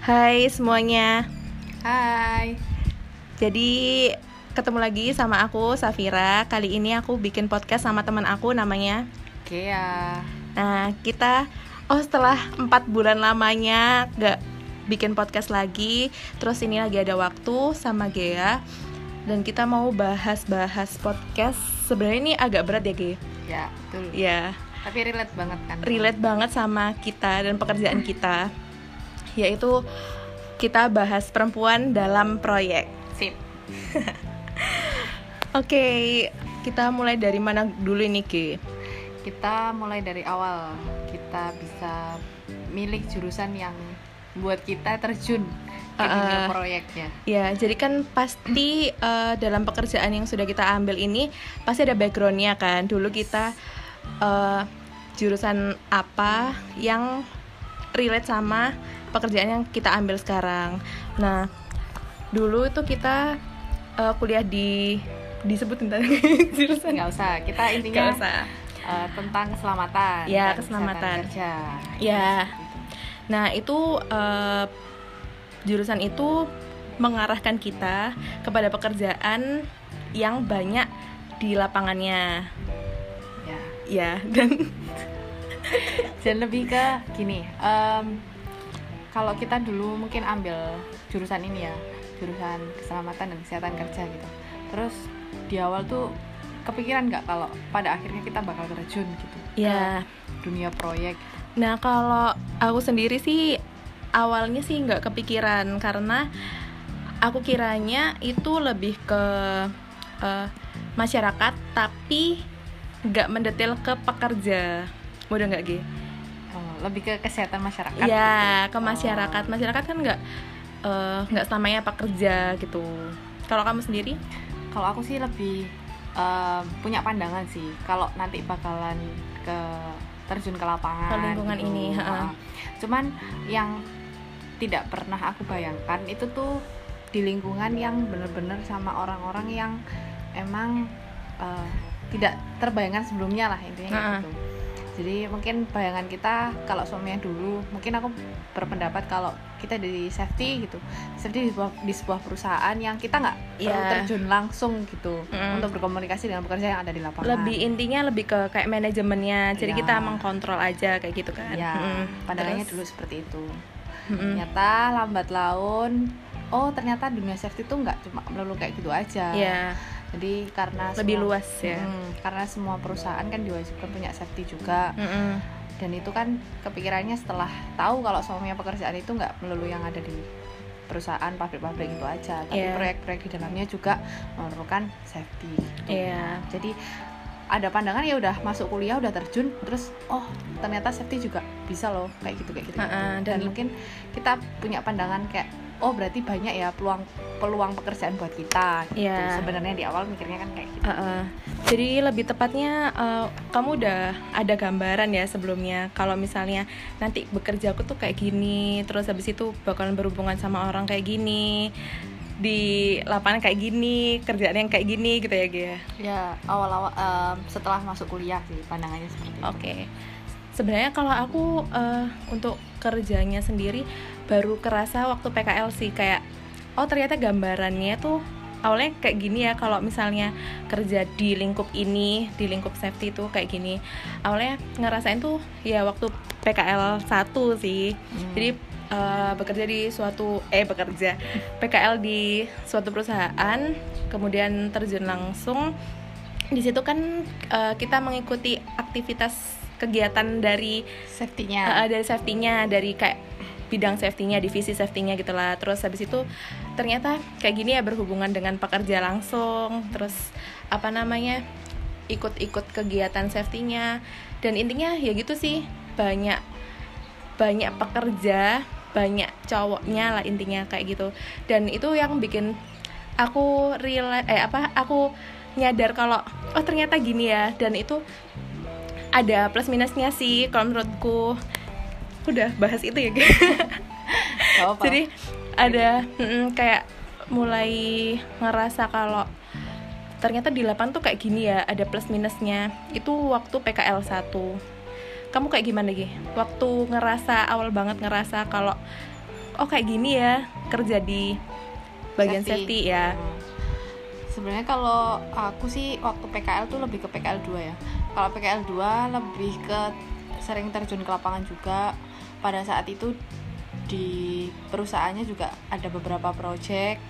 Hai semuanya. Hai. Jadi ketemu lagi sama aku Safira. Kali ini aku bikin podcast sama teman aku namanya Gea. Nah kita oh setelah empat bulan lamanya gak bikin podcast lagi, terus ini lagi ada waktu sama Gea dan kita mau bahas-bahas podcast. Sebenarnya ini agak berat ya Ge. Ya, betul. Ya Tapi relate banget kan? relate banget sama kita dan pekerjaan kita yaitu kita bahas perempuan dalam proyek. Sip. Oke, kita mulai dari mana dulu ini, Ki? Kita mulai dari awal. Kita bisa milik jurusan yang buat kita terjun ke dunia Uh-uh. proyeknya. Ya, jadi kan pasti eh, dalam pekerjaan yang sudah kita ambil ini pasti ada backgroundnya kan. Dulu kita eh, jurusan apa yang relate sama pekerjaan yang kita ambil sekarang. Nah, dulu itu kita eh, kuliah di disebut tentang jurusan Nggak usah. Kita intinya usah. eh, tentang keselamatan. Ya, keselamatan. kerja. Ya. Nah, itu eh, jurusan itu mengarahkan kita kepada pekerjaan yang banyak di lapangannya. Ya. Ya, dan Dan lebih ke gini. em, kalau kita dulu mungkin ambil jurusan ini ya, jurusan keselamatan dan kesehatan kerja gitu. Terus di awal tuh kepikiran nggak kalau pada akhirnya kita bakal terjun gitu ya. ke dunia proyek Nah, kalau aku sendiri sih awalnya sih nggak kepikiran karena aku kiranya itu lebih ke eh, masyarakat tapi nggak mendetail ke pekerja. Udah nggak, Gi? Oh, lebih ke kesehatan masyarakat ya gitu. ke masyarakat Oh, masyarakat kan nggak eh, nggak selamanya pekerja gitu kalau kamu sendiri kalau aku sih lebih em, punya pandangan sih kalau nanti bakalan ke terjun ke lapangan Ke lingkungan gitu. ini. Heeh. cuman yang tidak pernah aku bayangkan itu tuh di lingkungan yang bener-bener sama orang-orang yang emang eh, tidak terbayangkan sebelumnya lah intinya kayak Ha. gitu jadi mungkin bayangan kita kalau suaminya dulu mungkin aku berpendapat kalau kita di safety gitu safety di sebuah, di sebuah perusahaan yang kita nggak perlu Iya. terjun langsung gitu Mm. untuk berkomunikasi dengan pekerja yang ada di lapangan lebih intinya lebih ke kayak manajemennya jadi Ya. kita mengkontrol aja kayak gitu kan ya Mm-mm. pandangannya Terus? dulu seperti itu Mm-mm. ternyata lambat laun oh ternyata dunia safety itu nggak cuma melulu kayak gitu aja ya jadi karena lebih semua- luas ya Mm, karena semua perusahaan kan diwajibkan punya safety juga Mm-mm. dan itu kan kepikirannya setelah tahu kalau suaminya pekerjaan itu nggak melulu yang ada di perusahaan pabrik-pabrik itu aja tapi Iya. proyek-proyek di dalamnya juga memerlukan safety gitu. Iya. jadi ada pandangan ya udah masuk kuliah udah terjun terus oh ternyata safety juga bisa loh kayak gitu kayak gitu, gitu. Ha-ha, dan dan- mungkin kita punya pandangan kayak oh berarti banyak ya peluang peluang pekerjaan buat kita gitu Iya. sebenarnya di awal mikirnya kan kayak gitu Uh-uh. Jadi lebih tepatnya uh, kamu udah ada gambaran ya sebelumnya kalau misalnya nanti bekerja aku tuh kayak gini, terus habis itu bakalan berhubungan sama orang kayak gini di lapangan kayak gini, kerjaan yang kayak gini gitu ya, Gia. Ya awal-awal em, setelah masuk kuliah sih pandangannya seperti itu. Oke. Sebenarnya kalau aku uh, untuk kerjanya sendiri baru kerasa waktu PKL sih kayak oh ternyata gambarannya tuh awalnya kayak gini ya kalau misalnya kerja di lingkup ini di lingkup safety tuh kayak gini awalnya ngerasain tuh ya waktu PKL 1 sih Hmm. jadi uh, bekerja di suatu eh bekerja PKL di suatu perusahaan kemudian terjun langsung di situ kan uh, kita mengikuti aktivitas kegiatan dari safety-nya. uh, dari safety-nya dari kayak bidang safety-nya divisi safety-nya gitulah terus habis itu ternyata kayak gini ya berhubungan dengan pekerja langsung. Terus apa namanya ikut-ikut kegiatan safety-nya. Dan intinya ya gitu sih banyak banyak pekerja banyak cowoknya lah intinya kayak gitu. Dan itu yang bikin aku real eh apa aku nyadar kalau oh ternyata gini ya. Dan itu ada plus minusnya sih kalau menurutku udah bahas itu ya guys. Jadi ada mm, kayak mulai ngerasa kalau ternyata di lapangan tuh kayak gini ya ada plus minusnya. Itu waktu PKL 1 kamu kayak gimana lagi waktu ngerasa awal banget ngerasa kalau oh kayak gini ya kerja di bagian safety, ya. Hmm. Sebenarnya kalau aku sih waktu PKL tuh lebih ke PKL 2 ya. Kalau PKL 2 lebih ke sering terjun ke lapangan juga. Pada saat itu di perusahaannya juga ada beberapa project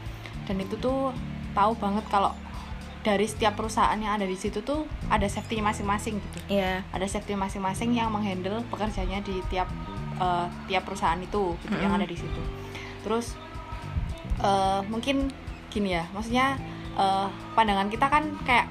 dan itu tuh tahu banget kalau dari setiap perusahaan yang ada di situ tuh ada safety masing-masing gitu. ya Ada safety masing-masing yang menghandle pekerjaannya di tiap eh, tiap perusahaan itu gitu yang Mm-mm. ada di situ. Terus eh, mungkin gini ya, maksudnya eh, pandangan kita kan kayak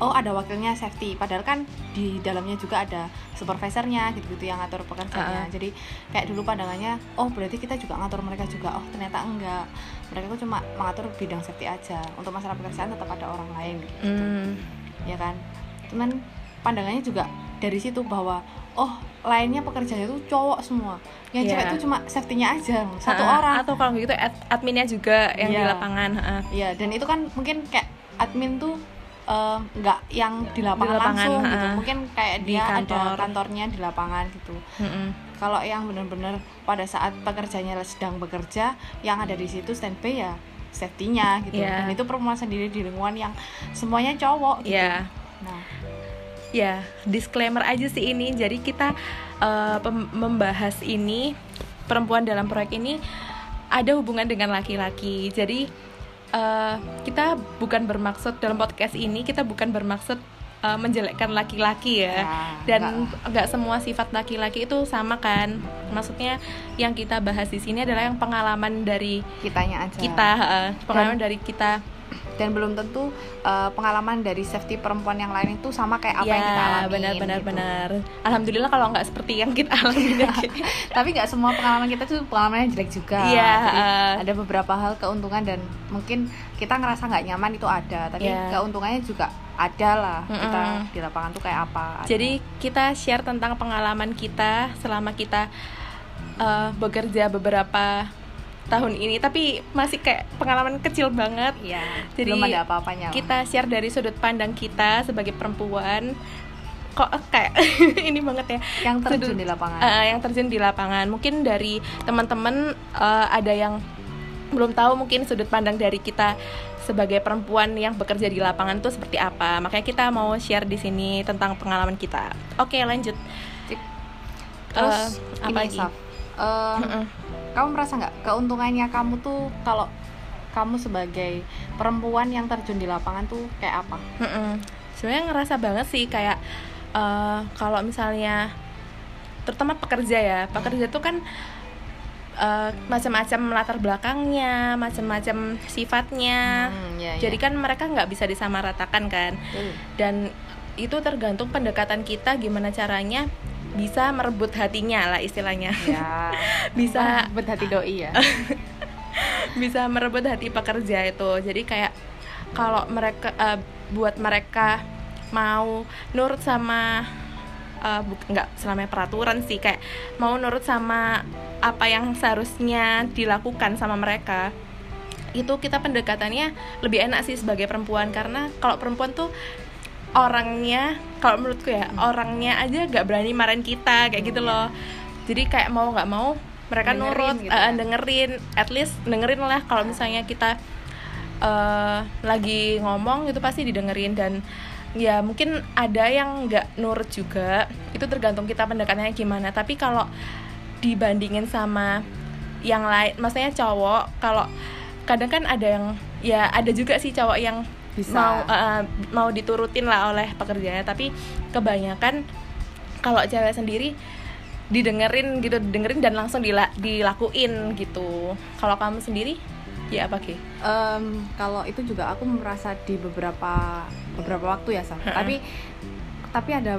oh ada wakilnya safety, padahal kan di dalamnya juga ada supervisornya gitu-gitu yang ngatur pekerjaannya. Uh-uh. Jadi kayak dulu pandangannya oh berarti kita juga ngatur mereka juga. Oh ternyata enggak. Mereka tuh cuma mengatur bidang safety aja. Untuk masalah pekerjaan tetap ada orang lain gitu Hmm, ya kan cuman pandangannya juga dari situ bahwa oh lainnya pekerjaannya itu cowok semua yang Iya. cewek itu cuma safety-nya aja satu orang atau kalau gitu ad- adminnya juga yang di Iya. lapangan. Iya, dan itu kan mungkin kayak admin tuh eh, nggak yang di lapangan, lapangan, langsung gitu. ha-ha. Mungkin kayak Di dia kantor. ada kantornya di lapangan gitu. Mm-mm. Kalau yang benar-benar pada saat pekerjanya sedang bekerja, yang ada di situ standby ya safety-nya gitu. Iya. Dan itu perempuan sendiri di lingkungan yang semuanya cowok gitu. ya Nah, ya disclaimer aja sih ini jadi kita pem- membahas ini perempuan dalam proyek ini ada hubungan dengan laki-laki jadi eh, kita bukan bermaksud dalam podcast ini kita bukan bermaksud eh, menjelekkan laki-laki ya. Ya, dan nggak semua sifat laki-laki itu sama kan. Maksudnya yang kita bahas di sini adalah yang pengalaman dari kitanya aja. kita eh, pengalaman dari kita dan belum tentu uh, pengalaman dari safety perempuan yang lain itu sama kayak apa yang kita alami benar benar gitu. benar alhamdulillah kalau nggak seperti yang kita alami tapi nggak semua pengalaman kita tuh pengalaman yang jelek juga Iya, Jadi, uh. ada beberapa hal keuntungan dan mungkin kita ngerasa nggak nyaman itu ada tapi Iya. keuntungannya juga ada lah kita Mm-mm. di lapangan tuh kayak apa ada. Jadi kita share tentang pengalaman kita selama kita uh, bekerja beberapa tahun ini, tapi masih kayak pengalaman kecil banget. Iya, Jadi belum ada apa-apanya. Kita share dari sudut pandang kita sebagai perempuan. Kok kayak ini banget ya. yang terjun Sudut- di lapangan Uh, yang terjun di lapangan. Mungkin dari teman-teman uh, ada yang belum tahu mungkin sudut pandang dari kita sebagai perempuan yang bekerja di lapangan itu seperti apa. Makanya kita mau share di sini tentang pengalaman kita. Oke, lanjut. Terus Uh, apa ini lagi? Saf, uh, Mm-mm. Kamu merasa nggak keuntungannya kamu tuh kalau kamu sebagai perempuan yang terjun di lapangan tuh kayak apa? Mm-mm. Sebenarnya ngerasa banget sih kayak uh, kalau misalnya terutama pekerja ya, pekerja tuh kan uh, macam-macam latar belakangnya, macam-macam sifatnya. Hmm, ya, Jadi ya. kan mereka nggak bisa disamaratakan kan. Betul. dan itu tergantung pendekatan kita gimana caranya bisa merebut hatinya lah istilahnya. Ya. Bisa buat hati doi ya. Bisa merebut hati pekerja itu. Jadi kayak kalau mereka eh, buat mereka mau nurut sama buk- nggak selamanya peraturan sih kayak mau nurut sama apa yang seharusnya dilakukan sama mereka itu kita pendekatannya lebih enak sih sebagai perempuan. Karena kalau perempuan tuh orangnya kalau menurutku ya orangnya aja gak berani marahin kita kayak gitu loh. jadi kayak mau nggak mau mereka Dengerin nurut gitu eh, ya. dengerin. At least dengerin lah kalau misalnya kita eh, lagi ngomong itu pasti didengerin. Dan ya mungkin ada yang nggak nurut juga itu tergantung kita pendekatannya gimana. Tapi kalau dibandingin sama yang lain maksudnya cowok kalau kadang kan ada yang ya ada juga sih cowok yang Bisa. mau eh, mau diturutin lah oleh pekerjaannya tapi kebanyakan kalau cewek sendiri didengerin gitu didengerin dan langsung dila- dilakuin gitu kalau kamu sendiri ya apa ki Em, kalau itu juga aku merasa di beberapa beberapa waktu ya. Heeh. tapi tapi ada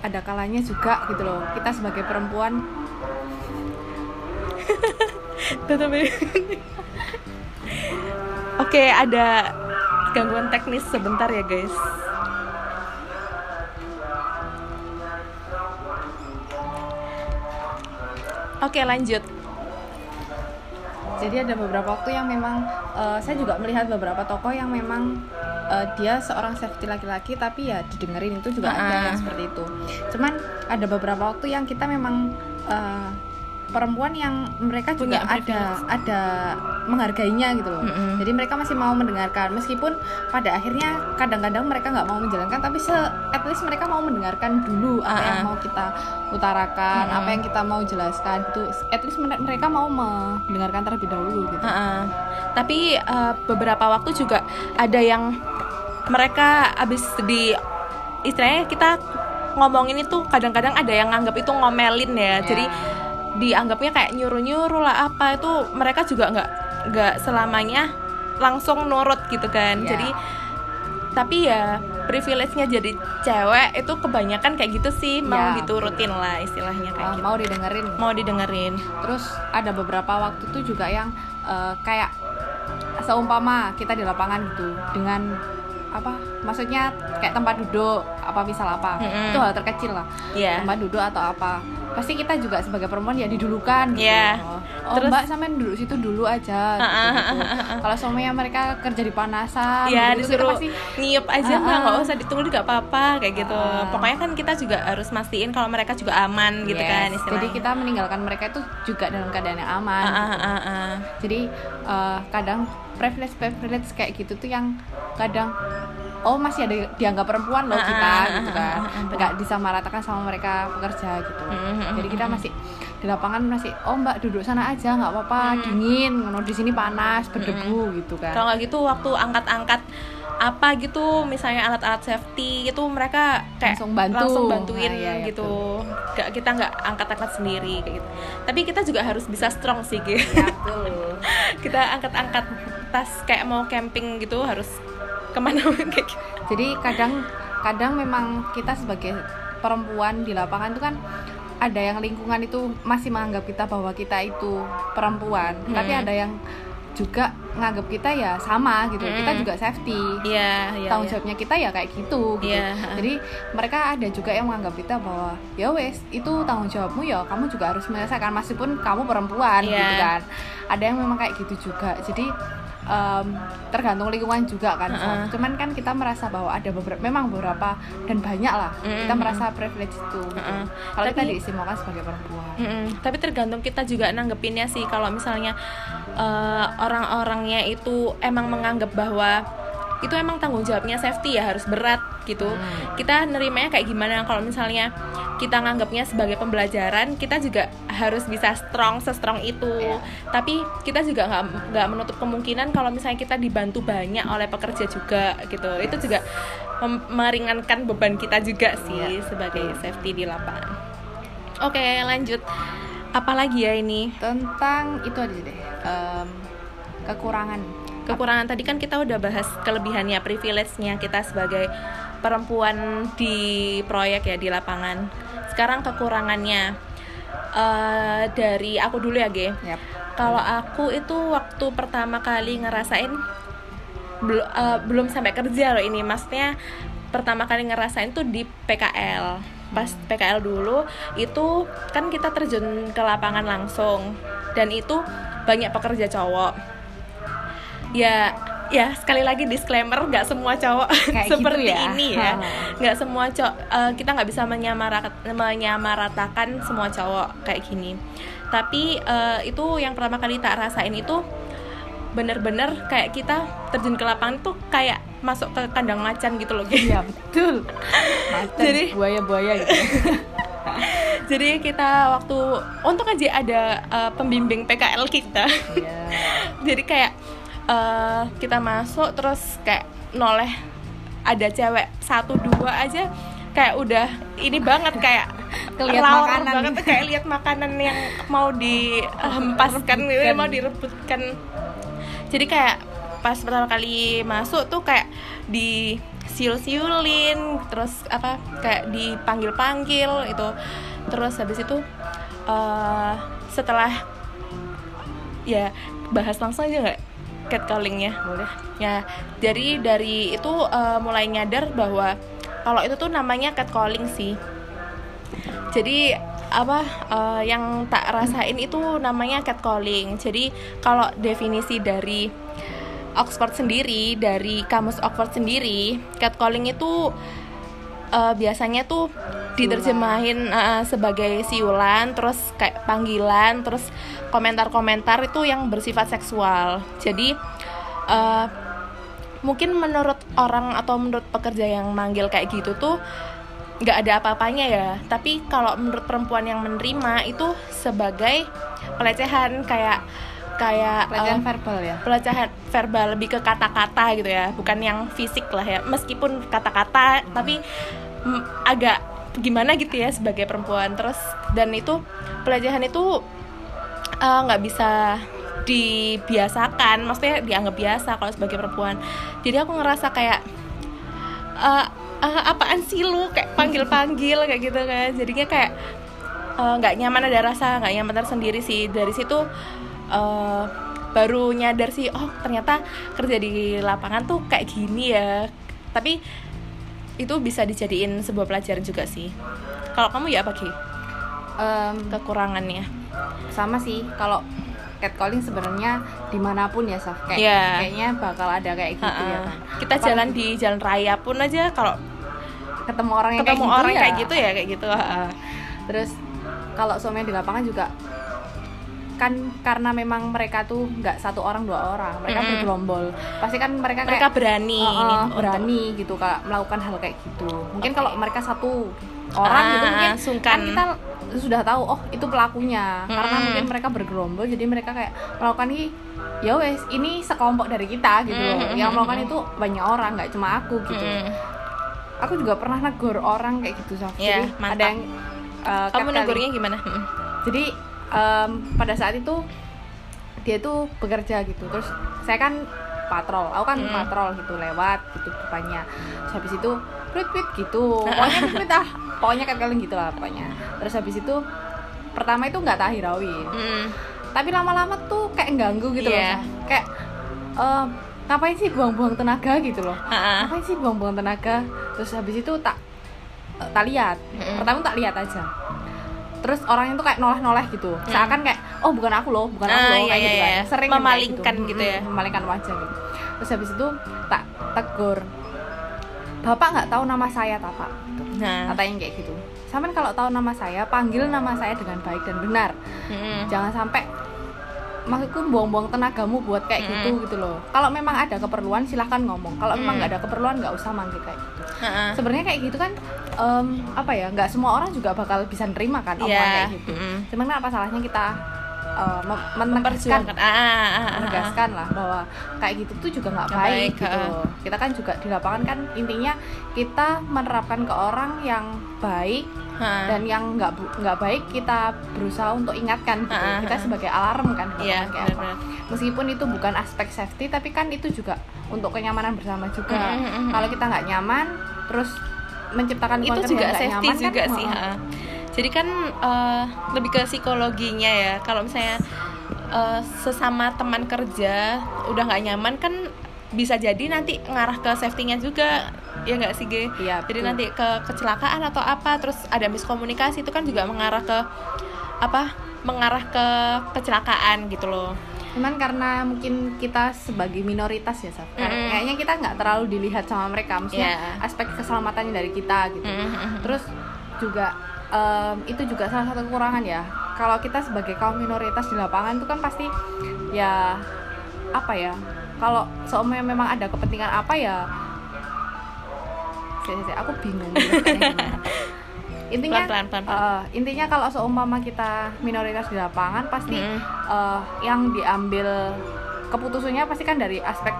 ada kalanya juga gitu loh kita sebagai perempuan Tetap ya. Oke, ada gangguan teknis sebentar ya, guys. Oke, lanjut. jadi ada beberapa waktu yang memang eh, saya juga melihat beberapa tokoh yang memang eh, dia seorang safety laki-laki tapi ya didengerin itu juga ada Ah. yang seperti itu cuman ada beberapa waktu yang kita memang eh, perempuan yang mereka juga Punya ada ada menghargainya gitu loh Mm-mm. jadi mereka masih mau mendengarkan meskipun pada akhirnya kadang-kadang mereka nggak mau menjalankan tapi se at least mereka mau mendengarkan dulu apa yang Ah-ah. mau kita utarakan Mm-mm. apa yang kita mau jelaskan itu at least mere- mereka mau mendengarkan terlebih dahulu gitu Heeh. Tapi eh, beberapa waktu juga ada yang mereka abis di istilahnya kita ngomongin itu kadang-kadang ada yang nganggap itu ngomelin ya. Ya. Jadi dianggapnya kayak nyuruh-nyuruh lah apa itu mereka juga nggak nggak selamanya langsung nurut gitu kan. Ya. Jadi tapi ya privilege-nya jadi cewek itu kebanyakan kayak gitu sih mau Ya. diturutin lah istilahnya kayak Uh, gitu. mau didengerin Mau didengerin. terus ada beberapa waktu tuh juga yang uh, kayak seumpama kita di lapangan gitu dengan apa maksudnya kayak tempat duduk apa misal apa Mm-mm. itu hal terkecil lah Ya. tempat duduk atau apa pasti kita juga sebagai perempuan ya didulukan gitu Iya. oh Terus- mbak sampean duduk situ dulu aja gitu, gitu. kalau suaminya mereka kerja di panasan ya gitu, kita disuruh pasti nyiup aja Ah, mbak ah. nggak usah ditunggu nggak apa-apa kayak gitu Ah. pokoknya kan kita juga harus mastiin kalau mereka juga aman gitu Yes, kan jadi istilahnya kita meninggalkan mereka itu juga dalam keadaan yang aman Ah, ah, gitu. ah, ah. jadi eh, kadang privilege privilege kayak gitu tuh yang kadang oh masih ada dianggap perempuan loh Ah, kita ah, gitu ah, kan. ah, ah, nggak disamaratakan sama mereka pekerja gitu. Mm, mm, mm, jadi kita masih di lapangan masih oh mbak duduk sana aja nggak apa-apa dingin ngono di sini panas berdebu gitu kan. Kalau nggak gitu waktu angkat-angkat apa gitu misalnya alat-alat safety itu mereka kayak Langsung bantu. langsung bantuin Nah, iya, iya, gitu. nggak kita nggak angkat-angkat sendiri kayak gitu. Tapi kita juga harus bisa strong sih gitu Ya, kita angkat-angkat tas kayak mau camping gitu harus ke mana kayak gitu jadi kadang kadang memang kita sebagai perempuan di lapangan itu kan ada yang lingkungan itu masih menganggap kita bahwa kita itu perempuan Hmm. tapi ada yang juga nganggap kita ya sama gitu kita Hmm. juga safety iya iya tanggung jawabnya kita ya kayak gitu gitu Iya. jadi mereka ada juga yang menganggap kita bahwa ya wes itu tanggung jawabmu ya kamu juga harus menyelesaikan meskipun kamu perempuan Iya. gitu kan ada yang memang kayak gitu juga jadi em, tergantung lingkungan juga kan. Heeh. cuman kan kita merasa bahwa ada beberapa memang beberapa dan banyak lah kita Mm-mm. merasa privilege itu gitu. Heeh. kalau kita diistimewakan sebagai perempuan Mm-mm. Tapi tergantung kita juga nanggepinnya sih kalau misalnya eh, orang-orangnya itu emang menganggap bahwa itu emang tanggung jawabnya safety ya harus berat gitu. Hmm. Kita nerimanya kayak gimana kalau misalnya kita nganggapnya sebagai pembelajaran, kita juga harus bisa strong se-strong itu. Iya. Tapi kita juga nggak nggak menutup kemungkinan kalau misalnya kita dibantu banyak oleh pekerja juga gitu. Itu juga meringankan beban kita juga sih Iya. sebagai safety di lapangan. Oke, lanjut. Apalagi ya ini? tentang itu aja deh em, kekurangan Kekurangan tadi kan kita udah bahas kelebihannya, privilege-nya kita sebagai perempuan di proyek ya di lapangan. Sekarang kekurangannya eh, dari aku dulu ya, Ge. Yap. Kalau aku itu waktu pertama kali ngerasain belum belum sampai kerja loh ini, maksudnya pertama kali ngerasain tuh di PKL. Pas PKL dulu itu kan kita terjun ke lapangan langsung dan itu banyak pekerja cowok. Ya, ya sekali lagi disclaimer nggak semua cowok Kayak gitu seperti ya. ini ya. Nggak semua cowok kita nggak bisa menyamarat- menyamaratakan semua cowok kayak gini. Tapi eh, itu yang pertama kali tak rasain itu bener-bener kayak kita terjun ke lapangan tuh kayak masuk ke kandang macan gitu loh Ge. Iya betul. Macan, Jadi- buaya-buaya gitu. ya. Jadi kita waktu untung aja ada eh, pembimbing PKL kita. Iya. Jadi kayak eh, kita masuk terus kayak noleh ada cewek satu dua aja kayak udah ini banget kayak makanan. banget kayak lihat makanan yang mau dihempaskan gitu, mau direbutkan. Jadi kayak pas pertama kali masuk tuh kayak di siul-siulin terus apa kayak dipanggil-panggil itu terus habis itu eh, setelah ya bahas langsung aja nggak catcallingnya. Boleh. ya jadi dari itu eh, mulai nyadar bahwa kalau itu tuh namanya catcalling sih. Jadi apa eh, yang tak rasain itu namanya catcalling. Jadi kalau definisi dari Oxford sendiri dari kamus Oxford sendiri catcalling itu eh, biasanya tuh diterjemahin eh, sebagai siulan terus kayak panggilan terus komentar-komentar itu yang bersifat seksual. Jadi eh, mungkin menurut orang atau menurut pekerja yang manggil kayak gitu tuh nggak ada apa-apanya ya. Tapi kalau menurut perempuan yang menerima itu sebagai pelecehan kayak kayak pelecehan eh, verbal ya? pelecehan verbal lebih ke kata-kata gitu ya. Bukan yang fisik lah ya. Meskipun kata-kata tapi mm, agak gimana gitu ya sebagai perempuan. Terus dan itu pelecehan itu eh, nggak bisa dibiasakan. Maksudnya dianggap biasa kalau sebagai perempuan. Jadi aku ngerasa kayak eh, eh, apaan sih lu? Kayak panggil-panggil kayak gitu kan. Jadinya kayak nggak nyaman ada rasa nggak nyaman tersendiri sih. Dari situ eh, baru nyadar sih oh ternyata kerja di lapangan tuh kayak gini ya. Tapi itu bisa dijadiin sebuah pelajaran juga sih kalau kamu ya apa Ki? Em, kekurangannya sama sih kalau catcalling sebenarnya di mana pun ya Saf kayak Iya. kayaknya bakal ada kayak gitu ya Ha-ha. kan kita Apalagi jalan di jalan raya pun aja kalau ketemu orang yang ketemu kayak gitu orang ya. kayak gitu ya kayak gitu ha-ha. terus kalau suaminya di lapangan juga kan karena memang mereka tuh nggak satu orang dua orang mereka Mm-mm. bergerombol pasti kan mereka mereka kayak berani Oh, oh, untuk- berani gitu kak melakukan hal kayak gitu mungkin Oke. kalau mereka satu orang gitu Ah, mungkin sungkan. kan kita sudah tahu oh itu pelakunya karena Mm-mm. mungkin mereka bergerombol jadi mereka kayak melakukan ini ya wes ini sekelompok dari kita gitu loh Mm-mm. yang melakukan itu banyak orang nggak cuma aku gitu Mm-mm. aku juga pernah negur orang kayak gitu Saf. Iya, jadi mantap. ada yang uh, kamu negurnya gimana jadi em, pada saat itu dia tuh bekerja gitu terus saya kan patrol aku kan Mm. patrol gitu lewat gitu depannya terus habis itu prit prit gitu pokoknya prit ah pokoknya kayak kalian gitu lah pokoknya terus habis itu pertama itu nggak hirauin Mm-mm. tapi lama-lama tuh kayak ganggu gitu Iya. loh Sa. kayak em, ngapain sih buang-buang tenaga gitu loh Ha-ha. ngapain sih buang-buang tenaga terus habis itu tak eh, tak lihat Mm-mm. pertama tak lihat aja terus orang itu kayak noleh-noleh gitu. Seakan kayak oh bukan aku loh bukan aku Ah, loh iya, kayak iya, gitu kan. iya. sering kan Memalingkan gitu. ya. Mm-mm, memalingkan wajah gitu. Terus habis itu tak tegur bapak nggak tahu nama saya tak pak? Gitu. nah. Katanya kayak gitu. Sampean kalau tahu nama saya panggil nama saya dengan baik dan benar. Mm-mm. jangan sampai maksudku buang-buang tenagamu buat kayak gitu Mm-mm. gitu loh kalau memang ada keperluan silahkan ngomong kalau memang Mm. nggak ada keperluan nggak usah manggil kayak gitu Ha-ha. sebenarnya kayak gitu kan em, apa ya nggak semua orang juga bakal bisa nerima kan omongan Iya. kayak gitu cuman kan apa salahnya kita eh, mem- menegaskan memperjuangkan ah, ah, ah, ah. menegaskan lah bahwa kayak gitu tuh juga nggak baik, baik, gitu loh. kita kan juga di lapangan kan intinya kita menerapkan ke orang yang baik Ha. dan yang nggak nggak baik kita berusaha untuk ingatkan gitu Ha, ha, kita sebagai alarm kan lapangan kayak apa meskipun itu bukan aspek safety tapi kan itu juga untuk kenyamanan bersama juga Mm, mm. kalau kita nggak nyaman terus menciptakan itu juga safety nyaman juga kan, sih ha. Jadi kan eh, lebih ke psikologinya ya kalau misalnya eh, sesama teman kerja udah nggak nyaman kan bisa jadi nanti ngarah ke safety-nya juga ya nggak sih Ge? Iya, jadi betul. nanti ke kecelakaan atau apa terus ada miskomunikasi itu kan juga mengarah ke apa mengarah ke kecelakaan gitu loh cuman karena mungkin kita sebagai minoritas ya Saf Mm-mm. kayaknya kita nggak terlalu dilihat sama mereka maksudnya Iya. aspek keselamatannya dari kita gitu Mm-mm. terus juga em, itu juga salah satu kekurangan ya kalau kita sebagai kaum minoritas di lapangan itu kan pasti ya apa ya kalau seumpamanya memang ada kepentingan apa ya saya, saya- aku bingung menjelaskannya gimana. intinya Pelan-pelan, pelan-pelan. eh, intinya kalau seumpama kita minoritas di lapangan pasti Mm-mm. eh, yang diambil keputusannya pasti kan dari aspek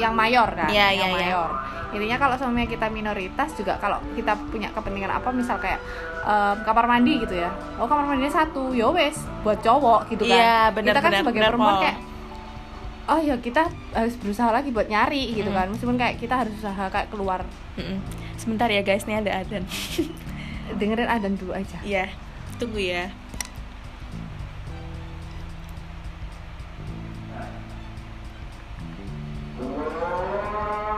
yang mayor kan Iya, yang iya, iya. mayor intinya kalau semuanya kita minoritas juga kalau kita punya kepentingan apa misal kayak em, kamar mandi gitu ya oh kamar mandinya satu ya wes buat cowok gitu kan Iya, benar, kita kan benar, sebagai benar, perempuan Pol. kayak oh ya kita harus berusaha lagi buat nyari gitu Mm. kan meskipun kayak kita harus usaha kayak keluar Mm-mm. sebentar ya guys nih ada adan dengerin adan dulu aja Iya, tunggu ya. Música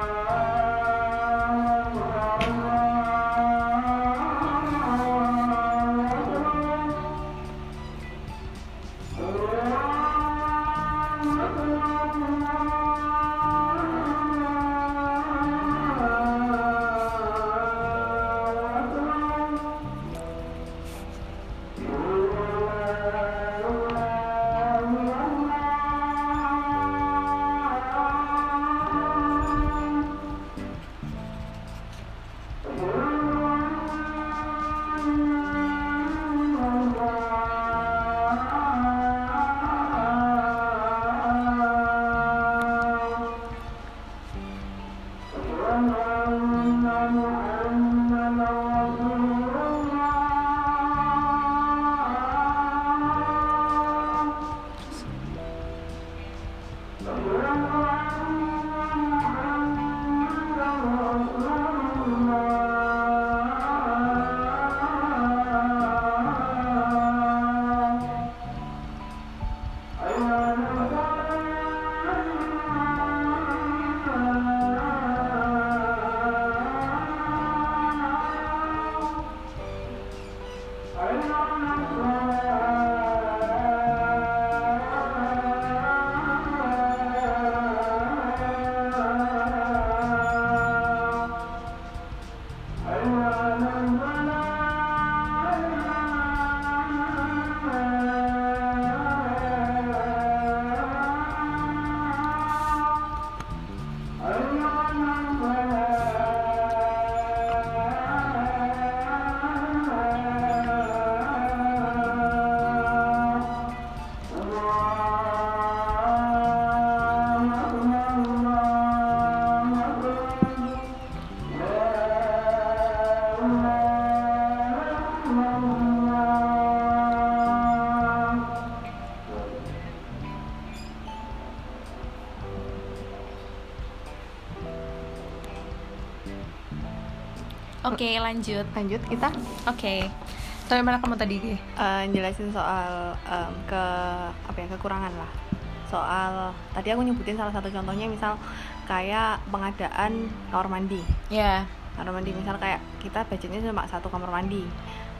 Oke, lanjut. lanjut kita Oke. Sampai mana kamu tadi? Eh, jelasin soal em, ke apa ya kekurangan lah soal tadi aku nyebutin salah satu contohnya misal kayak pengadaan kamar mandi Ya. kamar mandi misal kayak kita budgetnya cuma satu kamar mandi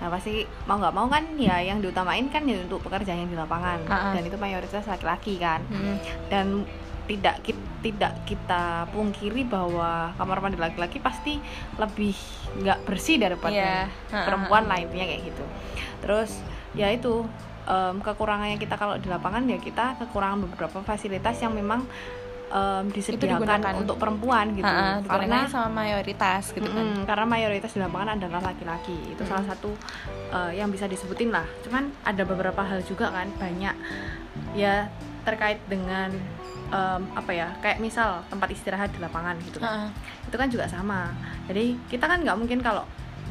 nah pasti mau nggak mau kan ya yang diutamain kan ya untuk pekerjaan yang di lapangan Ah, ah. dan itu mayoritas laki-laki kan Hmm. dan tidak ki- tidak kita pungkiri bahwa kamar mandi laki-laki pasti lebih nggak bersih daripada Iya. Ha, perempuan intinya kayak gitu. Terus ya itu em, kekurangannya kita kalau di lapangan ya kita kekurangan beberapa fasilitas yang memang em, disediakan digunakan. untuk perempuan gitu. Ha, ha, karena sama mayoritas gitu kan. Mm-mm, karena mayoritas di lapangan adalah laki-laki. Itu salah satu uh, yang bisa disebutin lah. Cuman ada beberapa hal juga kan banyak. Ya terkait dengan em, apa ya kayak misal tempat istirahat di lapangan gitu Ha, ha. itu kan juga sama jadi kita kan nggak mungkin kalau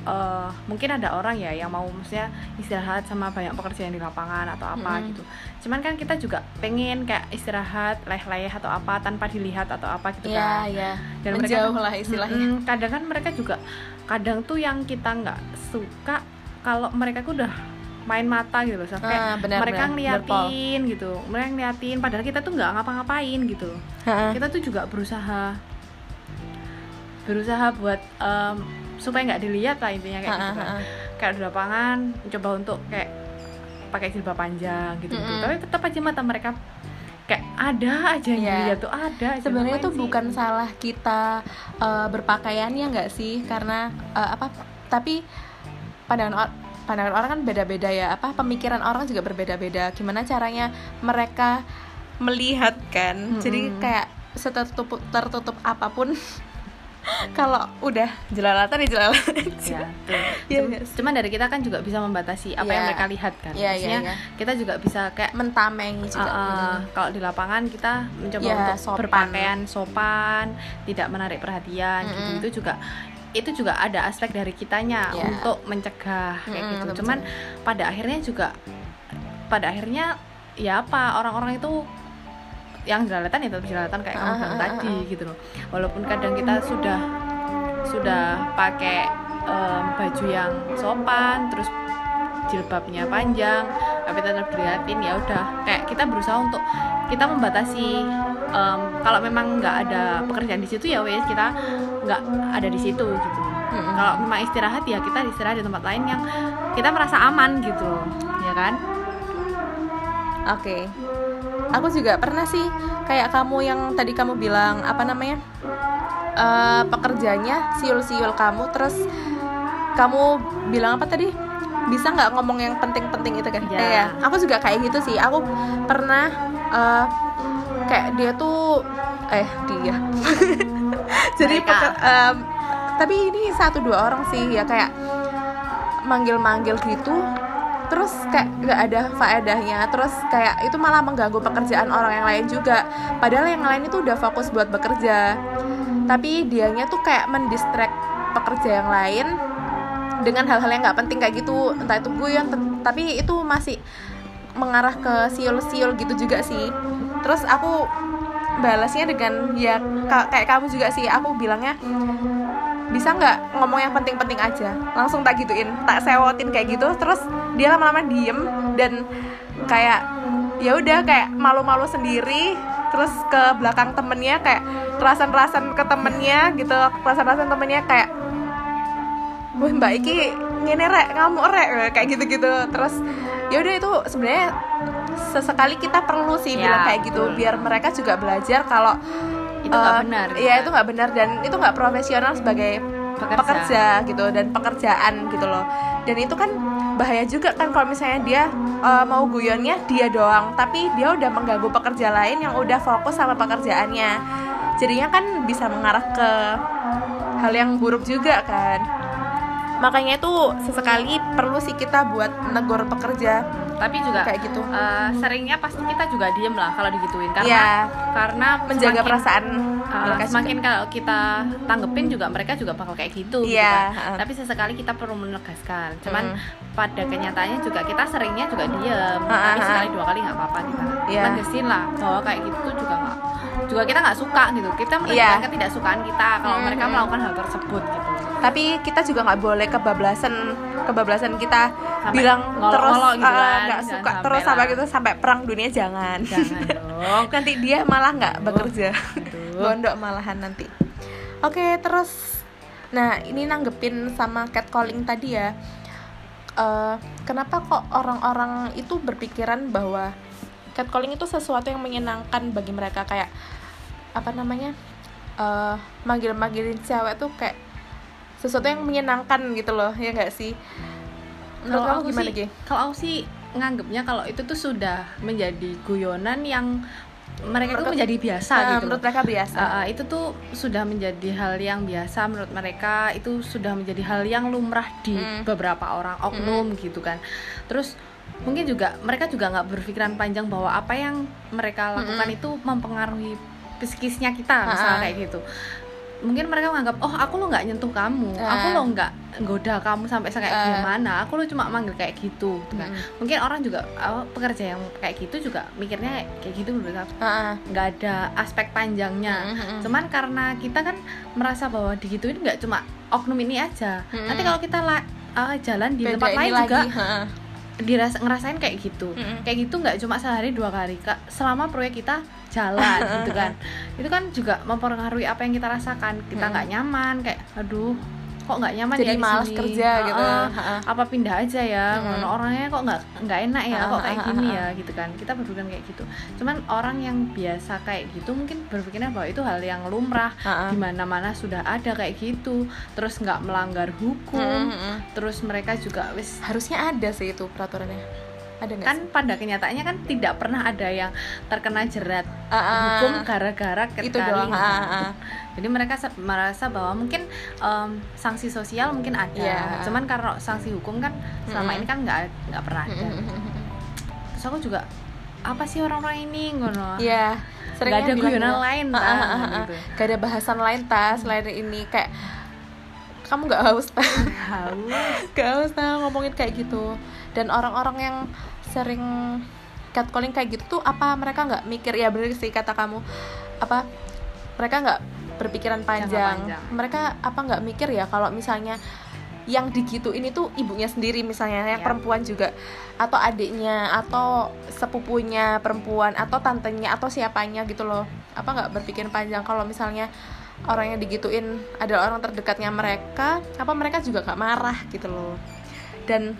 eh, mungkin ada orang ya yang mau maksudnya istirahat sama banyak pekerjaan di lapangan atau apa Mm-mm. gitu cuman kan kita juga pengen kayak istirahat leh-leh atau apa tanpa dilihat atau apa gitu Iya, kan iya. Dan mereka Menjauh tuh- lah istilahnya. Mm-mm, kadang kan mereka juga kadang tuh yang kita nggak suka kalau mereka tuh udah main mata gitu loh sampai Ah, benar, mereka Pol. ngeliatin gitu mereka ngeliatin padahal kita tuh nggak ngapa-ngapain gitu Ha, ha. kita tuh juga berusaha berusaha buat em, supaya nggak dilihat lah intinya kayak Ha, gitu kan kayak di lapangan coba untuk kayak pakai jilbab panjang gitu, gitu. Mm-mm. tapi tetap aja mata mereka kayak ada aja yang dilihat tuh ada. Sebenarnya tuh sih? bukan salah kita eh, berpakaiannya nggak sih? Karena eh, apa? Tapi pandangan pandangan orang kan beda-beda ya. Apa pemikiran orang juga berbeda-beda. Gimana caranya mereka melihat kan? Jadi Mm-mm. kayak setertutup tertutup apa pun kalau udah jelalatan ya jelalatan aja. ya, sih? cuman dari kita kan juga bisa membatasi apa yang Iya. mereka lihat kan iya, Maksudnya iya. kita juga bisa kayak Mentamengi juga. Uh, uh, Mm. kalau di lapangan kita mencoba Ya, untuk sopan. berpakaian sopan, tidak menarik perhatian gitu. Mm-mm. Itu juga itu juga ada aspek dari kitanya Ya. untuk mencegah kayak Mm-mm, gitu. betul, Cuman pada akhirnya juga pada akhirnya ya apa orang-orang itu yang jelalatan ya tetap jelalatan kayak kamu Ah, bilang ah, ah, tadi gitu loh. Walaupun kadang kita sudah sudah pakai em, baju yang sopan terus jilbabnya panjang tapi tetap dilihatin ya udah kayak kita berusaha untuk kita membatasi em, kalau memang nggak ada pekerjaan di situ ya wes kita nggak ada di situ gitu Mm-mm. kalau memang istirahat ya kita istirahat di tempat lain yang kita merasa aman gitu ya kan Oke. Aku juga pernah sih kayak kamu yang tadi kamu bilang apa namanya? eh pekerjaannya siul-siul kamu terus kamu bilang apa tadi? Bisa nggak ngomong yang penting-penting itu kan? Ya. Eh, ya. Aku juga kayak gitu sih. Aku pernah eh, kayak dia tuh eh dia. Jadi em, tapi ini satu dua orang sih ya kayak manggil-manggil gitu terus kayak nggak ada faedahnya terus kayak itu malah mengganggu pekerjaan orang yang lain juga padahal yang lain itu udah fokus buat bekerja tapi dianya tuh kayak mendistract pekerja yang lain dengan hal-hal yang nggak penting kayak gitu. Entah itu guyon te- tapi itu masih mengarah ke siul-siul gitu juga sih. Terus aku balasnya dengan ya ka- kayak kamu juga sih. Aku bilangnya bisa nggak ngomong yang penting-penting aja? Langsung tak gituin tak sewotin kayak gitu. Terus dia lama-lama diem dan kayak ya udah kayak malu-malu sendiri. Terus ke belakang temennya kayak rasan-rasan ke temennya gitu rasan-rasan temennya kayak wah mbak Iki ngene rek ngamuk rek kayak gitu-gitu terus ya udah itu sebenarnya sesekali kita perlu sih Ya, bilang kayak gitu betul. biar mereka juga belajar kalau Itu nggak eh, benar, iya gitu. itu nggak benar dan itu nggak profesional sebagai Pekerja. pekerja. gitu dan pekerjaan gitu loh dan itu kan bahaya juga kan kalau misalnya dia eh, mau guyonnya dia doang tapi dia udah mengganggu pekerja lain yang udah fokus sama pekerjaannya jadinya kan bisa mengarah ke hal yang buruk juga kan makanya itu sesekali perlu sih kita buat negur pekerja tapi juga kayak gitu eh, seringnya pasti kita juga diem lah kalau digituin karena Iya. karena menjaga semakin- perasaan Uh, mereka juga. semakin kalau kita tanggepin juga mereka juga bakal kayak gitu gitu Iya, kan. uh. tapi sesekali kita perlu menegaskan cuman Mm. pada kenyataannya juga kita seringnya juga diem Uh, tapi uh, uh. sekali dua kali nggak apa-apa kita Iya. tegesin lah bahwa kayak gitu tuh juga nggak juga kita nggak suka gitu kita Iya. menunjukkan ketidaksukaan kita kalau Mm, mereka mm. melakukan hal tersebut gitu tapi kita juga nggak boleh kebablasan kebablasan kita Sampai bilang terus ngolok-ngolok gitu uh, kan, nggak jangan suka sampai terus sampai gitu sampai perang dunia jangan. Jangan dong. Nanti dia malah nggak bekerja. Gondok malahan nanti. Oke terus nah ini nanggepin sama catcalling tadi ya. Eh, kenapa kok orang-orang itu berpikiran bahwa catcalling itu sesuatu yang menyenangkan bagi mereka? Kayak apa namanya? Eh manggil-manggilin cewek tuh kayak sesuatu yang menyenangkan gitu loh ya nggak sih menurut kamu aku gimana sih-? Kalau aku sih nganggapnya kalau itu tuh sudah menjadi guyonan yang mereka itu Menurut- menjadi biasa Nah, gitu. menurut mereka biasa Uh, uh, itu tuh sudah menjadi hal yang biasa menurut mereka itu sudah menjadi hal yang lumrah di Mm. beberapa orang oknum gitu kan terus mungkin juga mereka juga nggak berpikiran panjang bahwa apa yang mereka lakukan Mm-mm. itu mempengaruhi psikisnya kita misalnya kayak gitu mungkin mereka menganggap oh aku lo nggak nyentuh kamu aku Ah. lo nggak goda kamu sampai kayak Ah. gimana aku lo cuma manggil kayak gitu gitu kan Mm-mm. mungkin orang juga oh, pekerja yang kayak gitu juga mikirnya kayak gitu menurut aku Ah, nggak ada aspek panjangnya Mm-mm. cuman karena kita kan merasa bahwa digituin nggak cuma oknum ini aja Mm-mm. nanti kalau kita la- uh, jalan di Beda tempat lain lagi, juga. Dirasa ngerasain kayak gitu Mm-mm. kayak gitu nggak cuma sehari dua kali kak selama proyek kita jalan gitu kan itu kan juga mempengaruhi apa yang kita rasakan kita Mm. nggak nyaman kayak aduh kok nggak nyaman jadi ya di malas kerja gitu. Heeh. Ha-ha. apa pindah aja ya? Mm. ngono orangnya kok nggak nggak enak ya kok kayak gini ya gitu kan. Kita berpikiran kayak gitu. Cuman orang yang biasa kayak gitu mungkin berpikirnya bahwa itu hal yang lumrah di mana mana sudah ada kayak gitu. Terus nggak melanggar hukum. Terus mereka juga wis harusnya ada sih itu peraturannya ada kan sih? pada kenyataannya kan tidak pernah ada yang terkena jerat Ah, ah. hukum gara-gara itu doang ah, ah. jadi mereka merasa bahwa mungkin em, sanksi sosial mungkin ada Iya. cuman karena sanksi hukum kan selama Mm-mm. ini kan nggak nggak pernah ada Mm-mm. terus aku juga apa sih orang-orang ini ngono Iya, nggak seringnya ada bilang guyonan lain kan ah, ah, ah. gitu Gak ada bahasan lain tas selain ini kayak kamu nggak haus tas haus gak haus tas ngomongin kayak gitu dan orang-orang yang sering catcalling kayak gitu tuh apa mereka nggak mikir ya bener sih kata kamu apa mereka nggak berpikiran panjang. panjang. mereka apa nggak mikir ya kalau misalnya yang digituin itu ibunya sendiri misalnya yang Iya. perempuan juga atau adiknya atau sepupunya perempuan atau tantenya atau siapanya gitu loh apa nggak berpikir panjang kalau misalnya orang yang digituin adalah orang terdekatnya mereka apa mereka juga nggak marah gitu loh dan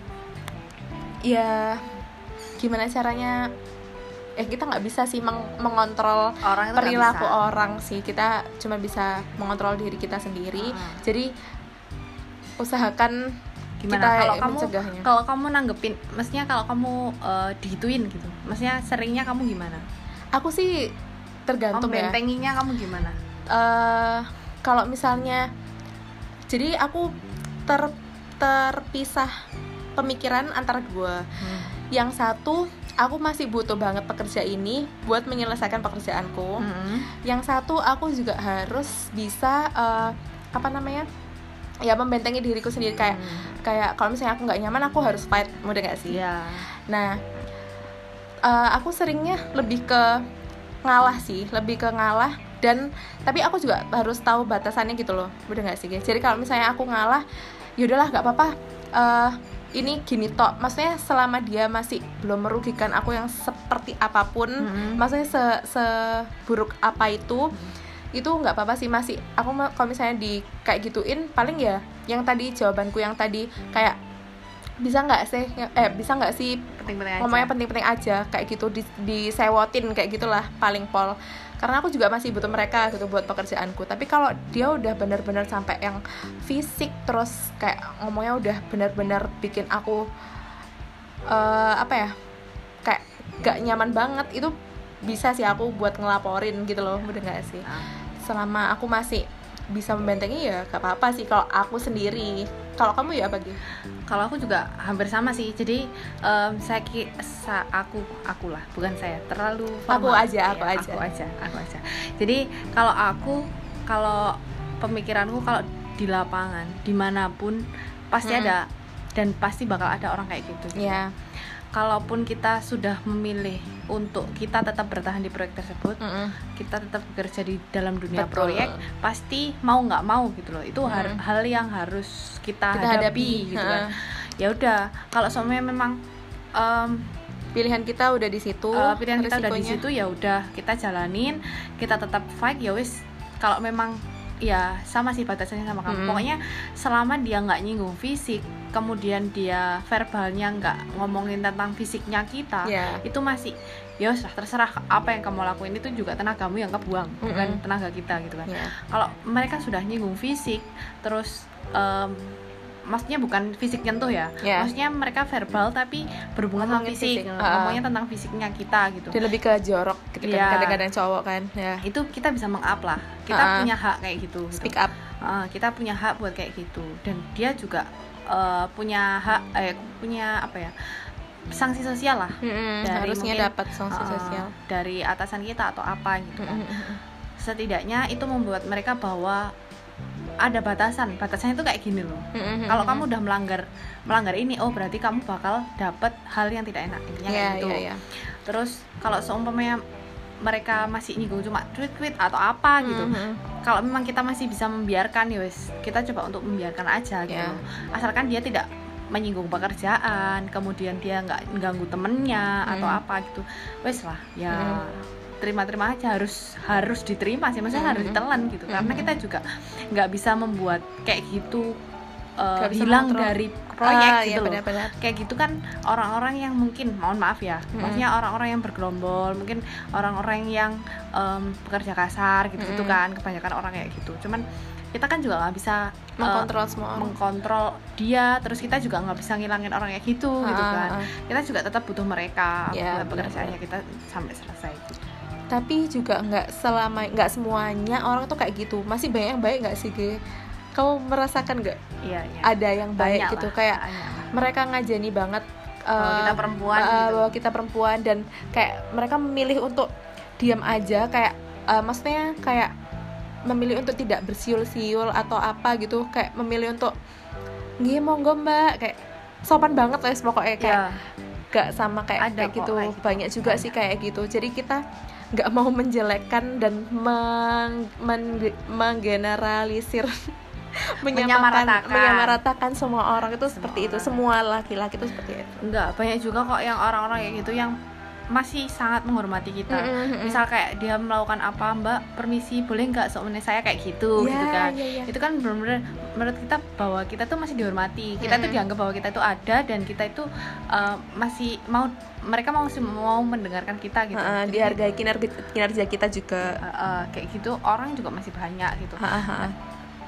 ya gimana caranya? Eh kita nggak bisa sih meng- mengontrol orang perilaku orang sih. Kita cuma bisa mengontrol diri kita sendiri. Ah. jadi usahakan gimana? kita kalau kamu mencegahnya. kalau kamu nanggepin maksudnya kalau kamu eh, digituin gitu maksudnya seringnya kamu gimana? Aku sih tergantung ya. Membentenginya kamu gimana? Eh kalau misalnya jadi aku ter terpisah pemikiran antara dua yang satu aku masih butuh banget pekerja ini buat menyelesaikan pekerjaanku Mm-mm. yang satu aku juga harus bisa eh, apa namanya ya membentengi diriku sendiri kayak kayak kalau misalnya aku nggak nyaman aku harus fight mudah nggak sih Iya. Nah, eh, aku seringnya lebih ke ngalah sih, lebih ke ngalah dan tapi aku juga harus tahu batasannya gitu loh, udah nggak sih guys? Jadi kalau misalnya aku ngalah, yaudahlah nggak apa-apa. Eh, ini gini tok, maksudnya selama dia masih belum merugikan aku yang seperti apa pun, Mm-mm. maksudnya se seburuk apa itu, itu nggak apa-apa sih masih. Aku kalau misalnya di kayak gituin, paling ya yang tadi jawabanku yang tadi kayak bisa nggak sih eh bisa nggak sih penting-penting aja ngomongnya penting-penting aja kayak gitu di disewotin kayak gitulah paling pol karena aku juga masih butuh mereka gitu buat pekerjaanku tapi kalau dia udah benar-benar sampai yang fisik terus kayak ngomongnya udah benar-benar bikin aku eh, apa ya kayak gak nyaman banget itu bisa sih aku buat ngelaporin gitu loh udah nggak sih Ah. selama aku masih bisa membentengi ya gak apa-apa sih kalau aku sendiri. Kalau kamu ya apa gitu? Kalau aku juga hampir sama sih. Jadi em, saya ki sa- aku aku lah bukan saya. Terlalu Aku formal. aja, aku Iya, aja. aku aja aku aja. Jadi kalau aku kalau pemikiranku kalau di lapangan di mana pun pasti Mm-mm. ada dan pasti bakal ada orang kayak gitu. Ya kalaupun kita sudah memilih untuk kita tetap bertahan di proyek tersebut Mm-mm. kita tetap bekerja di dalam dunia Betul. proyek pasti mau nggak mau gitu loh itu Mm. hal yang harus kita, Kita hadapi, hadapi, gitu kan ya udah kalau semuanya memang em, pilihan kita udah di situ eh, pilihan kita udah di situ ya udah kita jalanin kita tetap fight ya wis kalau memang ya sama sih batasannya sama kamu Mm-mm. pokoknya selama dia nggak nyinggung fisik kemudian dia verbalnya nggak ngomongin tentang fisiknya kita ya itu masih ya wis lah, terserah apa yang kamu lakuin itu juga tenagamu yang kebuang bukan Mm-mm. tenaga kita gitu kan ya kalau mereka sudah nyinggung fisik terus em, maksudnya bukan fisik nyentuh ya. Ya. maksudnya mereka verbal tapi berhubungan sama fisik, fisik, ngomongnya tentang fisiknya kita gitu. Dia lebih ke jorok gitu kan Iya. kadang-kadang cowok kan ya. Itu kita bisa meng-up lah. Kita Ah. punya hak kayak gitu, gitu. speak up. Ah, kita punya hak buat kayak gitu. Dan dia juga eh, punya hak eh punya apa ya sanksi sosial lah. Mm-mm, Dari harusnya dapat sanksi Ah, sosial. dari atasan kita atau apa gitu kan. Setidaknya itu membuat mereka bahwa ada batasan batasannya itu kayak gini loh kalau kamu udah melanggar melanggar ini oh berarti kamu bakal dapat hal yang tidak enak intinya ya kayak gitu ya ya terus kalau seumpamanya mereka masih nyinggung cuma tweet-tweet atau apa gitu Mhm. kalau memang kita masih bisa membiarkan ya wes kita coba untuk membiarkan aja gitu loh. asalkan dia tidak menyinggung pekerjaan kemudian dia nggak ganggu temennya atau Hmm. apa gitu wes lah ya Hmm. Terima-terima aja harus harus diterima sih maksudnya harus Hmm. ditelan gitu karena Hmm. kita juga nggak bisa membuat kayak gitu uh, hilang mengontrol. dari proyek Ah, gitu iya, loh benar-benar kayak gitu kan orang-orang yang mungkin mohon maaf ya Mm-mm. maksudnya orang-orang yang bergelombol mungkin orang-orang yang em, pekerja kasar gitu gitu Mm-mm. kan kebanyakan orang kayak gitu cuman kita kan juga nggak bisa eh, mengkontrol semua orang mengkontrol dia terus kita juga nggak bisa ngilangin orang kayak gitu gitu Ah, kan ah, ah. kita juga tetap butuh mereka Ya, buat benar. pekerjaannya kita sampai selesai gitu. Tapi juga nggak selama nggak semuanya orang tuh kayak gitu masih banyak yang baik nggak sih Ge? kamu merasakan nggak iya iya ada yang baik Banyak gitu lah, kayak banyak mereka ngajani banget Bahwa eh, kita perempuan eh, gitu. bahwa kita perempuan dan kayak mereka memilih untuk diam aja kayak eh, maksudnya kayak memilih untuk tidak bersiul-siul atau apa gitu kayak memilih untuk nggih monggo mbak kayak sopan banget lah pokoknya kayak Iya. gak sama kayak Ada kayak gitu. kayak gitu. banyak juga sih kayak gitu jadi kita nggak mau menjelekkan dan meng, men- menggeneralisir menyamakan Menyamaratakan. menyamaratakan semua orang itu Semua seperti itu orang. semua laki-laki itu seperti itu enggak banyak juga kok yang orang-orang kayak gitu yang masih sangat menghormati kita Mm-mm. misal kayak dia melakukan apa mbak permisi boleh nggak seumurnya saya kayak gitu Ya, gitu kan ya, ya. itu kan benar-benar menurut kita bahwa kita tuh masih dihormati kita tuh Mm. dianggap bahwa kita itu ada dan kita itu uh, masih mau mereka mau masih mau mendengarkan kita gitu Ha-ha, Jadi, dihargai kinerja kinerja kita juga uh, uh, kayak gitu orang juga masih banyak gitu Ha-ha.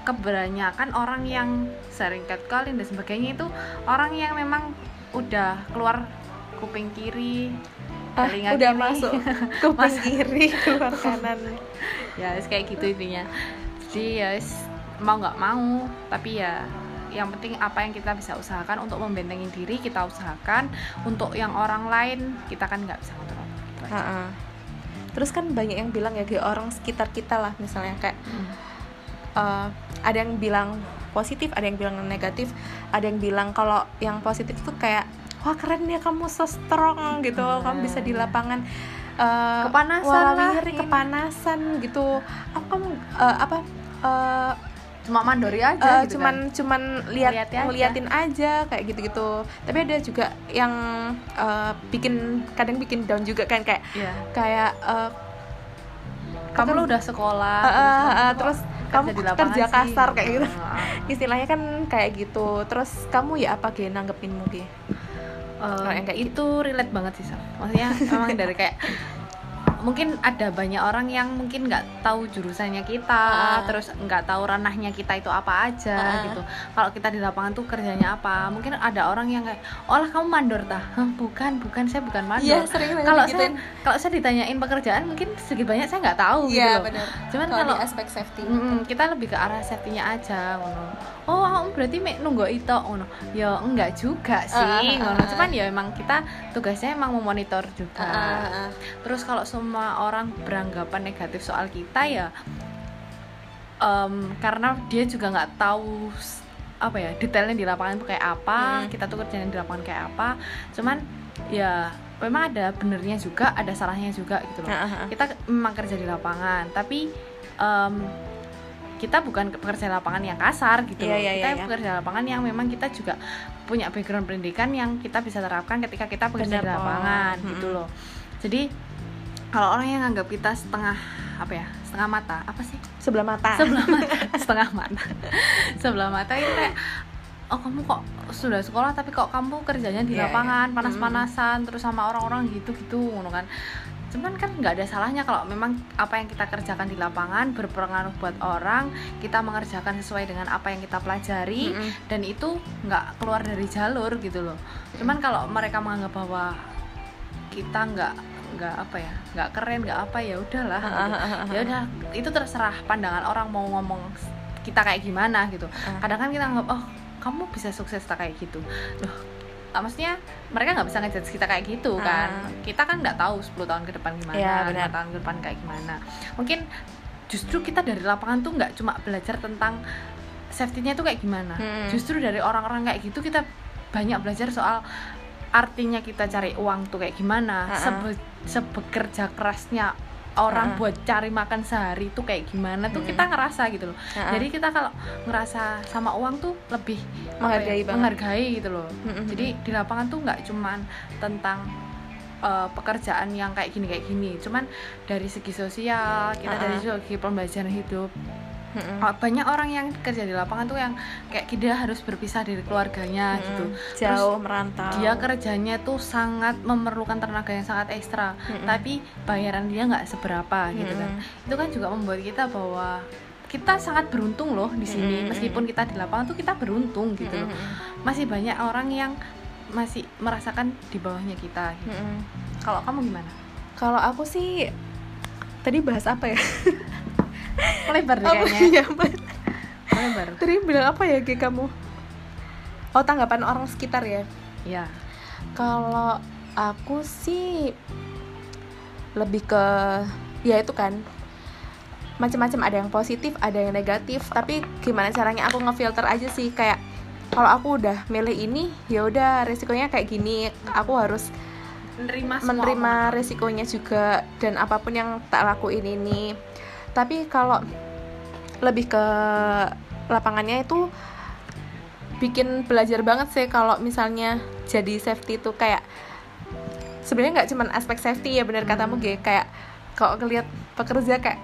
kebanyakan orang yang sering catcalling dan sebagainya itu orang yang memang udah keluar kuping kiri Ah, telinga udah kiri. masuk kuping kiri keluar kanan. Ya wis kayak gitu intinya. Jadi ya wis mau nggak mau tapi ya yang penting apa yang kita bisa usahakan untuk membentengi diri kita usahakan. Untuk yang orang lain kita kan nggak bisa kontrol. Gitu terus kan banyak yang bilang ya kayak orang sekitar kita lah misalnya kayak Mm. eh, ada yang bilang positif ada yang bilang negatif. Ada yang bilang kalau yang positif tuh kayak wah keren ya kamu so strong gitu. Ah, kamu bisa di lapangan eh, Kepanasan lah, kepanasan gitu. Apa kamu eh, apa eh, cuma mandori aja eh, gitu cuman kan. cuman lihat Ngeliatin aja. ngeliatin aja kayak gitu-gitu. Tapi ada juga yang eh, bikin kadang bikin down juga kan kayak Iya. kayak eh, kamu kan- lu udah sekolah Eh, eh, terus, kamu terus kerja sih. kasar kayak gitu. Istilahnya kan kayak gitu. Terus kamu ya apa Ge nanggepinmu Ge Kalau yang kayak itu relate banget sih Sal. maksudnya memang dari kayak mungkin ada banyak orang yang mungkin nggak tahu jurusannya kita Ah. terus nggak tahu ranahnya kita itu apa aja Ah. gitu kalau kita di lapangan tuh kerjanya apa mungkin ada orang yang kayak oh lah kamu mandor tah Hah, bukan bukan saya bukan mandor Iya, sering banget kalau digituin. saya kalau saya ditanyain pekerjaan mungkin sedikit banyak saya nggak tahu gitu Iya loh. benar. cuman Kalau aspek safety. Mm-mm, kita lebih ke arah safety-nya aja ngono. Oh, kamu berarti mek nunggu itu ngono. Ya enggak juga sih Ah, ah, ah, ngono. ah. Cuman ya emang kita tugasnya emang memonitor juga. Ah, ah, ah. Terus kalau semua orang beranggapan negatif soal kita ya em, karena dia juga nggak tahu apa ya detailnya di lapangan itu kayak apa Hmm. kita tuh kerjanya di lapangan kayak apa cuman ya memang ada benernya juga ada salahnya juga gitu loh Ah, ah, ah. kita memang kerja di lapangan tapi em, kita bukan pekerja lapangan yang kasar gitu Iya, loh iya, kita iya, iya. pekerja lapangan yang memang kita juga punya background pendidikan yang kita bisa terapkan ketika kita bekerja Bener di kok. lapangan Mm-mm. gitu loh jadi kalau orang yang anggap kita setengah apa ya setengah mata apa sih Sebelah mata. sebelah mata setengah mata sebelah mata itu kayak oh kamu kok sudah sekolah tapi kok kamu kerjanya di Iya, lapangan iya. panas-panasan terus sama orang-orang gitu-gitu ngono kan cuman kan nggak ada salahnya kalau memang apa yang kita kerjakan di lapangan berpengaruh buat orang kita mengerjakan sesuai dengan apa yang kita pelajari Mm-mm. dan itu nggak keluar dari jalur gitu loh cuman kalau mereka menganggap bahwa kita nggak nggak apa ya nggak keren nggak apa ya udahlah Ah, gitu. ah, ah, ah. ya udah itu terserah pandangan orang mau ngomong kita kayak gimana gitu kadang kan kita nganggap oh kamu bisa sukses tak kayak gitu loh maksudnya mereka nggak bisa ngejudge kita kayak gitu kan Ah. kita kan nggak tahu 10 tahun ke depan gimana lima benar. tahun ke depan kayak gimana mungkin justru kita dari lapangan tuh nggak cuma belajar tentang safety-nya tuh kayak gimana Hmm. justru dari orang-orang kayak gitu kita banyak belajar soal artinya kita cari uang tuh kayak gimana Ha-ha. sebe- sebekerja kerasnya orang Ha-ha. buat cari makan sehari tuh kayak gimana tuh Hmm. kita ngerasa gitu loh Ha-ha. jadi kita kalau ngerasa sama uang tuh lebih apa Menghargai ya, banget. menghargai gitu loh Mm-mm. jadi di lapangan tuh nggak cuman tentang uh, pekerjaan yang kayak gini kayak gini cuman dari segi sosial kita dari Ha-ha. segi pembelajaran hidup Mm-mm. Oh, banyak orang yang kerja di lapangan tuh yang kayak dia harus berpisah dari keluarganya Mm-mm. gitu Jauh merantau. dia kerjanya tuh sangat memerlukan tenaga yang sangat ekstra Mm-mm. tapi bayaran dia nggak seberapa gitu kan itu kan juga membuat kita bahwa kita sangat beruntung loh di sini Mm-mm. meskipun kita di lapangan tuh kita beruntung gitu loh Mm-mm. masih banyak orang yang masih merasakan di bawahnya kita gitu. Mm-mm. kalau kamu gimana Kalau aku sih tadi bahas apa ya? lebar deh kayaknya ya? Mbak? lebar Tadi bilang apa ya Ge kamu? Oh tanggapan orang sekitar ya. ya Kalau aku sih lebih ke ya itu kan macam-macam ada yang positif ada yang negatif tapi gimana caranya aku ngefilter aja sih kayak kalau aku udah milih ini ya udah resikonya kayak gini aku harus menerima menerima resikonya juga dan apa pun yang tak lakuin ini tapi kalau lebih ke lapangannya itu bikin belajar banget sih kalau misalnya jadi safety itu kayak sebenarnya nggak cuman aspek safety ya benar katamu Ge kayak kalau ngeliat pekerja kayak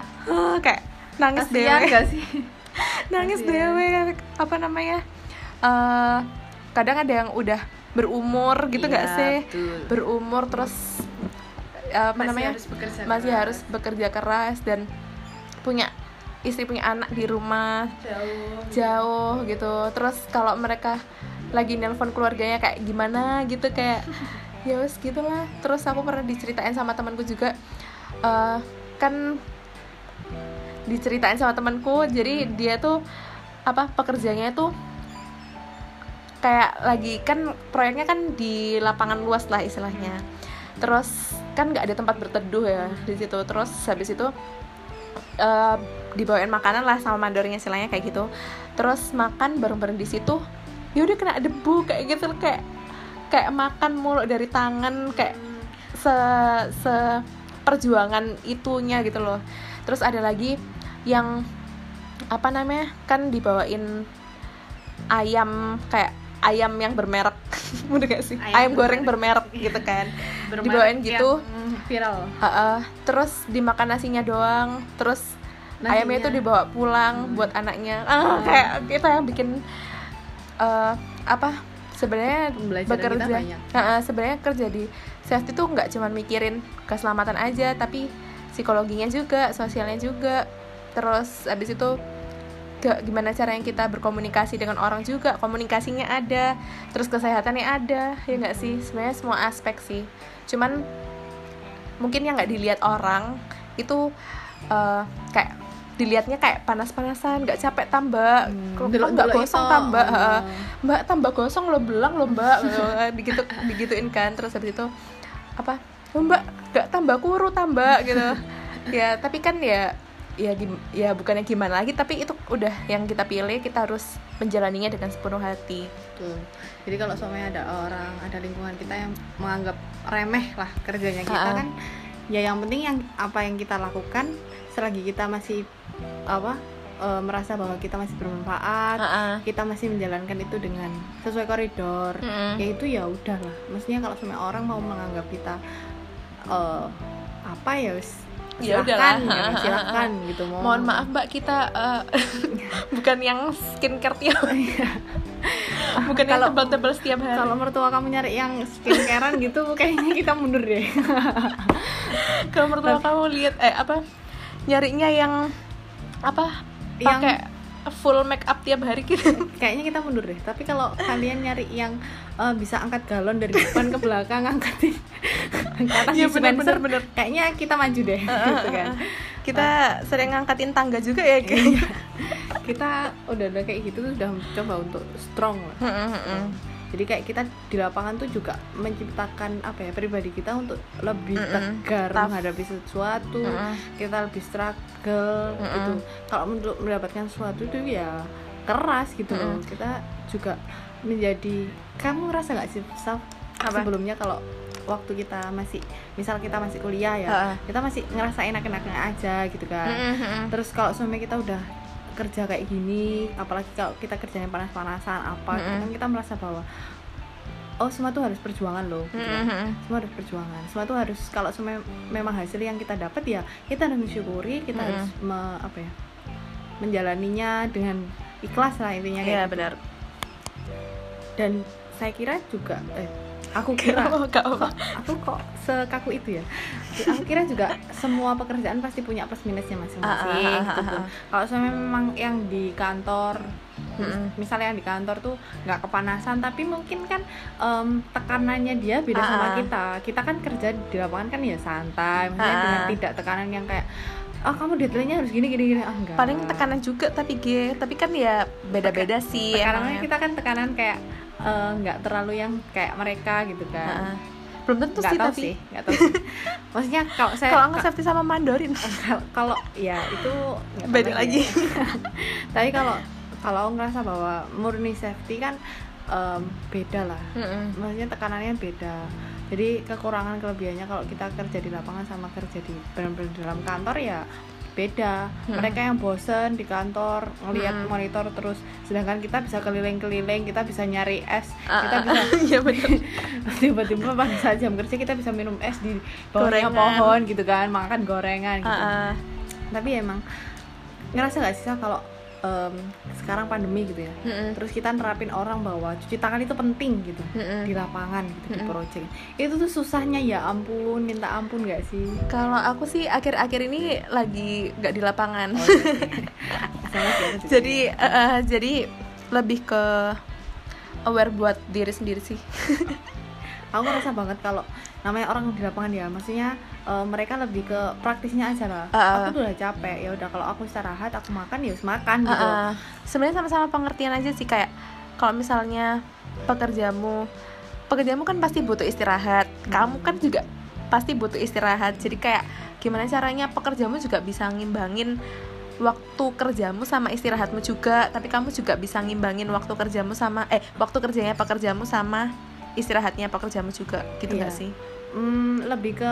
kayak nangis Kasian dewe gak sih nangis Kasian. dewe apa namanya eh kadang ada yang udah berumur gitu nggak Iya, sih betul. berumur terus eh, apa Masih namanya harus bekerja masih keras. harus bekerja keras dan punya istri punya anak di rumah. Jauh. Jauh gitu. Terus kalau mereka lagi nelpon keluarganya kayak gimana? gitu kayak ya wes gitulah terus aku pernah diceritain sama temanku juga eh, kan diceritain sama temanku jadi dia tuh apa pekerjaannya tuh kayak lagi kan proyeknya kan di lapangan luas lah istilahnya. Terus kan nggak ada tempat berteduh ya di situ. Terus habis itu eh, dibawain makanan lah sama mandornya istilahnya kayak gitu. Terus makan bareng-bareng di situ ya udah kena debu kayak gitu kayak kayak makan mulu dari tangan kayak se se perjuangan itunya gitu loh. Terus ada lagi yang apa namanya kan dibawain ayam kayak ayam yang bermerek. Udah gak sih? Ayam, Ayam goreng bermerek. gitu kan. Bermerek dibawain yang gitu. viral. Heeh, terus dimakan nasinya doang. Terus Nasinya. ayamnya itu dibawa pulang Hmm. buat anaknya. Ah, kayak kita yang bikin eh, apa sebenarnya bekerja. banyak. Nah, sebenarnya kerja di safety tuh nggak cuma mikirin keselamatan aja tapi psikologinya juga sosialnya juga. Terus abis itu ke, gimana cara yang kita berkomunikasi dengan orang juga komunikasinya ada terus kesehatannya ada ya nggak sih? Sebenarnya semua aspek sih. Cuman mungkin yang nggak dilihat orang itu eh, kayak dilihatnya kayak panas-panasan nggak capek tambah Hmm, delok- nggak delok gosong itu, tambah oh. heeh. mbak tambah gosong lo belang lo mbak. Gitu, begitu digituin kan. Terus habis itu apa? "Oh, mbak nggak tambah kuru tambah gitu. Ya tapi kan ya ya gim- ya bukannya gimana lagi tapi itu udah yang kita pilih kita harus menjalaninya dengan sepenuh hati Betul. Jadi kalau suaminya ada orang, ada lingkungan kita yang menganggap remeh lah kerjanya kita Ha-ha. kan, ya yang penting yang apa yang kita lakukan selagi kita masih apa e, merasa bahwa kita masih bermanfaat, Heeh. kita masih menjalankan itu dengan sesuai koridor, Mm-mm. ya itu ya udahlah. Maksudnya kalau semua orang mau menganggap kita eh apa ya Ya udahlah. gitu, silahkan gitu mau mohon maaf mbak kita eh, bukan yang skincare tiap bukan yang Kalau- tebal-tebal setiap hari. kalau mertua kamu nyari yang skincarean gitu kayaknya kita mundur deh. Kalau mertua kamu lihat eh apa nyarinya yang apa pakai full make up tiap hari gitu. Kayaknya kita mundur deh. Tapi kalau kalian nyari yang eh, bisa angkat galon dari depan ke belakang angkatin atas Iya, bener, bener, bener. kayaknya kita maju deh gitu kan. kita sering ngangkatin tangga juga ya kayaknya kita udah udah kayak gitu tuh udah coba untuk strong lah jadi kayak kita di lapangan tuh juga menciptakan apa ya pribadi kita untuk lebih Mm-mm. tegar Tough. menghadapi sesuatu Mm-mm. kita lebih struggle Mm-mm. gitu kalau untuk mendapatkan sesuatu itu ya keras gitu loh Mm-mm. kita juga menjadi kamu ngerasa nggak sih Saf, Apa? sebelumnya kalau waktu kita masih misal kita masih kuliah ya Heeh. kita masih ngerasa enak-enaknya aja gitu kan Mm-mm. terus kalau suami kita udah kerja kayak gini apalagi kalau kita kerjanya panas-panasan apa gitu Mm-mm. kan kita merasa bahwa oh semua tuh harus perjuangan loh gitu kan. Mm-mm. semua harus perjuangan semua tuh harus kalau semua memang hasil yang kita dapat ya kita harus mensyukuri kita Mm-mm. harus me- apa ya menjalaninya dengan ikhlas lah intinya kayak Iya gitu. benar. dan saya kira juga eh aku kira Gak apa. kok aku kok sekaku itu ya aku kira juga semua pekerjaan pasti punya plus minusnya masing-masing Ah, ah, ah, gitu. kalau saya memang yang di kantor Mm-mm. misalnya yang di kantor tuh nggak kepanasan tapi mungkin kan em, tekanannya dia beda sama kita kita kan kerja di lapangan kan ya santai Ah, dengan tidak tekanan yang kayak ah kamu deadline-nya harus gini gini gini ah enggak Paling tekanan juga tapi G, tapi kan ya beda-beda sih. tekanannya kita kan tekanan kayak eh, nggak terlalu yang kayak mereka gitu kan Heeh. Belum tentu nggak sih tapi sih nggak tahu sih. maksudnya kalau saya kalau nggak safety sama Mandarin kalau- ya itu Beda lagi. ya. tapi kalau kalau ngerasa bahwa murni safety kan em, beda lah Mm-mm. maksudnya tekanannya beda jadi kekurangan kelebihannya kalau kita kerja di lapangan sama kerja di benar-benar dalam kantor ya beda Hmm. mereka yang bosen di kantor ngelihat Hmm. monitor terus sedangkan kita bisa keliling-keliling kita bisa nyari es kita Ah, bisa benar. tiba-tiba pada saat jam kerja kita bisa minum es di bawahnya pohon gitu kan makan gorengan gitu Ah, ah. tapi emang ngerasa nggak sih kalau em, sekarang pandemi gitu ya Mm-mm. terus kita nerapin orang bahwa cuci tangan itu penting gitu Mm-mm. di lapangan gitu di Mm-mm. project itu tuh susahnya ya ampun minta ampun nggak sih Kalau aku sih akhir-akhir ini lagi nggak di lapangan. Oh, iya. Aku juga. jadi eh, jadi lebih ke aware buat diri sendiri sih. aku ngerasa banget kalau namanya orang di lapangan ya maksudnya eh, mereka lebih ke praktisnya aja lah. Ah, ah. aku tuh udah capek ya udah kalau aku istirahat aku makan ya harus makan gitu Uh, uh, sebenarnya sama-sama pengertian aja sih kayak kalau misalnya pekerjamu pekerjamu kan pasti butuh istirahat kamu kan juga pasti butuh istirahat. Jadi kayak gimana caranya pekerjamu juga bisa ngimbangin waktu kerjamu sama istirahatmu juga tapi kamu juga bisa ngimbangin waktu kerjamu sama eh waktu kerjanya pekerjamu sama istirahatnya pekerjamu juga gitu Iya. gak sih? Hmm, lebih ke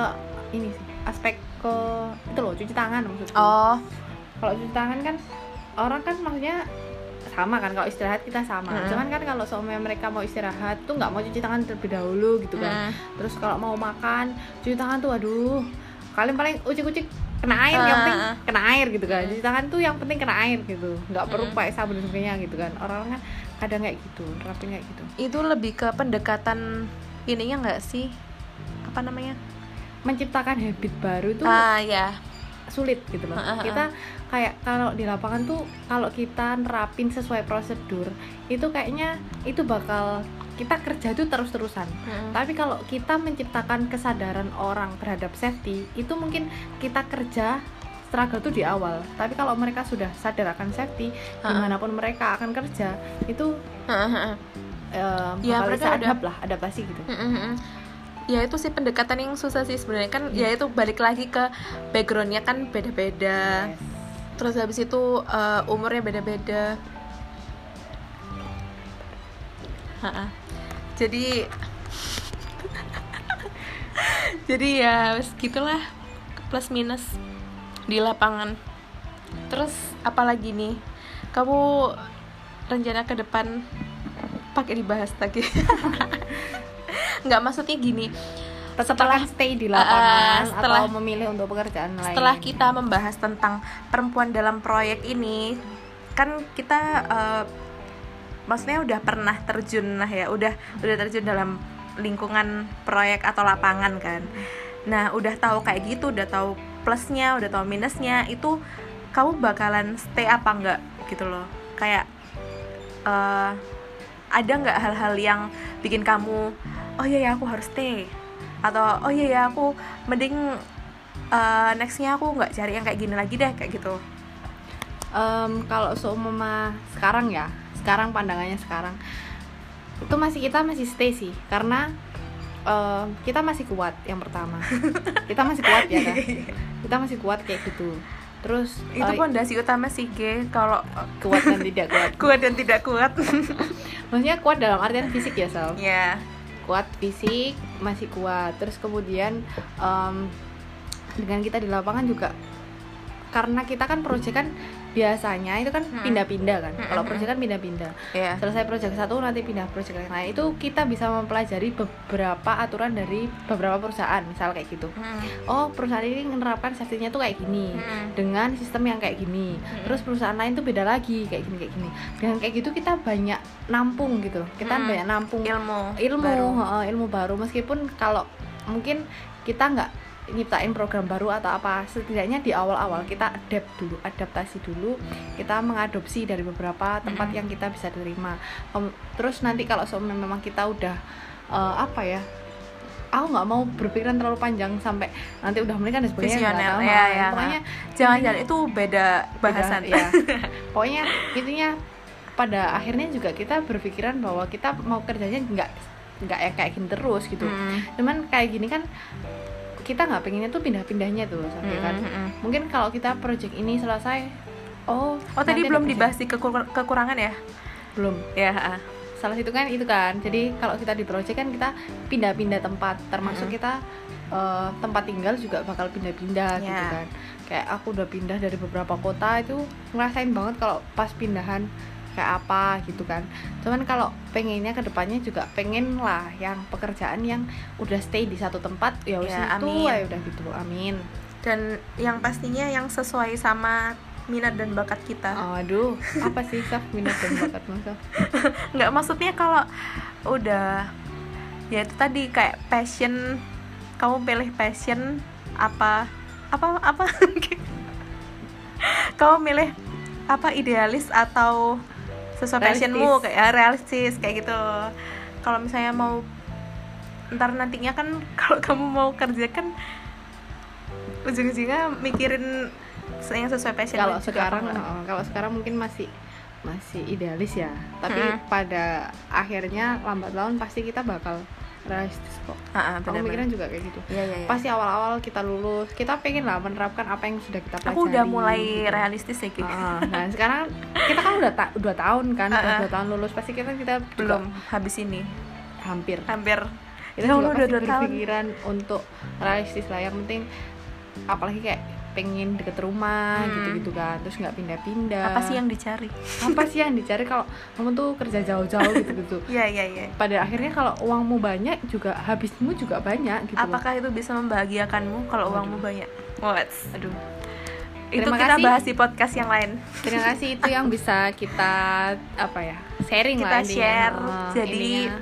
ini sih aspek ke itu loh cuci tangan maksudku. Oh. Kalau cuci tangan kan orang kan maksudnya sama kan kalau istirahat kita sama. Mm. cuman kan kalau seumurnya mereka mau istirahat tuh nggak mau cuci tangan terlebih dahulu gitu kan. Mm, terus kalau mau makan cuci tangan tuh aduh kalian paling ucik-ucik kena air yang Ah, penting kena air gitu kan. Hmm. cuci tangan tuh yang penting kena air gitu nggak perlu Hmm. pakai sabun sebagainya gitu kan. Orang-orang kan kadang kayak gitu? Nerapin kayak gitu? Itu lebih ke pendekatan ininya nggak sih? Apa namanya? Menciptakan habit baru itu ah ya sulit gitu loh. Ah, ah, ah. kita kayak kalau di lapangan tuh kalau kita nerapin sesuai prosedur itu kayaknya itu bakal kita kerja itu terus-terusan. Mm. tapi kalau kita menciptakan kesadaran orang terhadap safety itu mungkin kita kerja struggle tuh di awal. Tapi kalau mereka sudah sadar akan safety Ah. di mana pun mereka akan kerja itu eh, Ya, mereka udah- adapt lah adaptasi gitu. Ya itu sih pendekatan yang susah sih sebenarnya. Kan ya itu balik lagi ke backgroundnya kan beda-beda. Yes. terus habis itu eh, umurnya beda-beda. Jadi jadi ya wes gitulah. Plus minus di lapangan. Terus apalagi nih? Kamu rencana ke depan pakai dibahas lagi. Nggak maksudnya gini. Tetap Setelah- stay di Ah, lapangan setelah- atau memilih untuk pekerjaan lain? Setelah kita membahas tentang perempuan dalam proyek ini kan kita eh, maksudnya udah pernah terjun lah ya udah udah terjun dalam lingkungan proyek atau lapangan kan. Nah udah tahu kayak gitu udah tahu plusnya udah tahu minusnya itu kamu bakalan stay apa enggak gitu loh. Kayak eh, ada nggak hal-hal yang bikin kamu oh iya ya aku harus stay. Atau oh iya ya aku mending eh, nextnya aku nggak cari yang kayak gini lagi deh kayak gitu. Em, kalau seumpama sekarang ya sekarang pandangannya sekarang itu masih kita masih stay sih. Karena em, kita masih kuat yang pertama. Kita masih kuat ya kan kita masih kuat kayak gitu. Terus itu eh, pondasi utama sih G kalau kuat dan tidak kuat. Kuat dan tidak kuat. Maksudnya kuat dalam artian fisik ya Sal? Ya kuat fisik masih kuat. Terus kemudian em, dengan kita di lapangan juga karena kita kan proyek kan biasanya itu kan Hmm. pindah-pindah kan. Kalau Hmm, proyek kan pindah-pindah. Ya selesai proyek satu nanti pindah proyek lain. Itu kita bisa mempelajari beberapa aturan dari beberapa perusahaan misal kayak gitu. Hmm. oh perusahaan ini menerapkan safety-nya tuh kayak gini dengan sistem yang kayak gini. Terus perusahaan lain tuh beda lagi kayak gini kayak gini. Dengan kayak gitu kita banyak nampung gitu. Kita Hmm. banyak nampung ilmu ilmu baru. ilmu baru. Meskipun kalau mungkin kita nggak nyiptain program baru atau apa. Setidaknya di awal-awal kita adapt dulu adaptasi dulu. Kita mengadopsi dari beberapa tempat yang kita bisa terima. Em, terus nanti kalau seumpama memang kita udah eh, apa ya aku nggak mau berpikiran terlalu panjang sampai nanti udah menikah dan sebagainya Visioner, tahu. ya, ya, pokoknya jangan-jangan itu beda bahasan. Beda, ya. pokoknya intinya pada akhirnya juga kita berpikiran bahwa kita mau kerjanya nggak nggak yang kayak gini terus gitu. Hmm. cuman kayak gini kan kita nggak pengennya tuh pindah-pindahnya tuh loh Saf, ya kan. Hmm, hmm. mungkin kalau kita project ini selesai oh oh tadi belum dibahas di kekur- kekurangan ya? Belum. Ya salah itu kan itu kan. Jadi kalau kita di project kan kita pindah-pindah tempat. Termasuk Mm-mm. kita eh, tempat tinggal juga bakal pindah-pindah gitu Ya. kan. Kayak aku udah pindah dari beberapa kota itu ngerasain banget kalau pas pindahan kayak apa gitu kan cuman kalau pengennya ke depannya juga pengen lah yang pekerjaan yang udah stay di satu tempat ya Ya, itu amin. ya udah gitu amin dan yang pastinya yang sesuai sama minat dan bakat kita aduh apa sih Saf minat dan bakat Mas Saf? nggak maksudnya kalau udah ya itu tadi kayak passion kamu pilih passion apa apa apa kamu milih apa idealis atau sesuai passionmu kayak ya, realistis kayak gitu. Kalau misalnya mau ntar nantinya kan kalau kamu mau kerja kan ujung-ujungnya mikirin yang sesuai passion kalau sekarang oh, kalau sekarang mungkin masih masih idealis ya. Tapi Mm. pada akhirnya lambat laun pasti kita bakal realistis kok Ah, ah, aku juga kayak gitu Iya, iya, iya. pasti awal-awal kita lulus kita pengen lah menerapkan apa yang sudah kita pelajari aku udah mulai gitu. realistis sih Ki. Ah, nah sekarang kita kan udah ta- dua tahun kan Ah, ah. dua tahun lulus pasti kita kita juga belum habis ini hampir hampir kita Ya juga udah pasti dua tahun. berpikiran untuk realistis lah yang penting apalagi kayak pengen deket rumah Hmm. gitu-gitu kan. Terus nggak pindah-pindah. Apa sih yang dicari? Apa sih yang dicari kalau kamu tuh kerja jauh-jauh gitu-gitu? Iya iya iya. Pada akhirnya kalau uangmu banyak juga habismu juga banyak gitu apakah itu bisa membahagiakanmu kalau uangmu banyak? What aduh. Itu Terima kita kasih. bahas di podcast yang lain. Terima kasih itu yang bisa kita apa ya sharing Kita lah share. Oh, Jadi- intinya,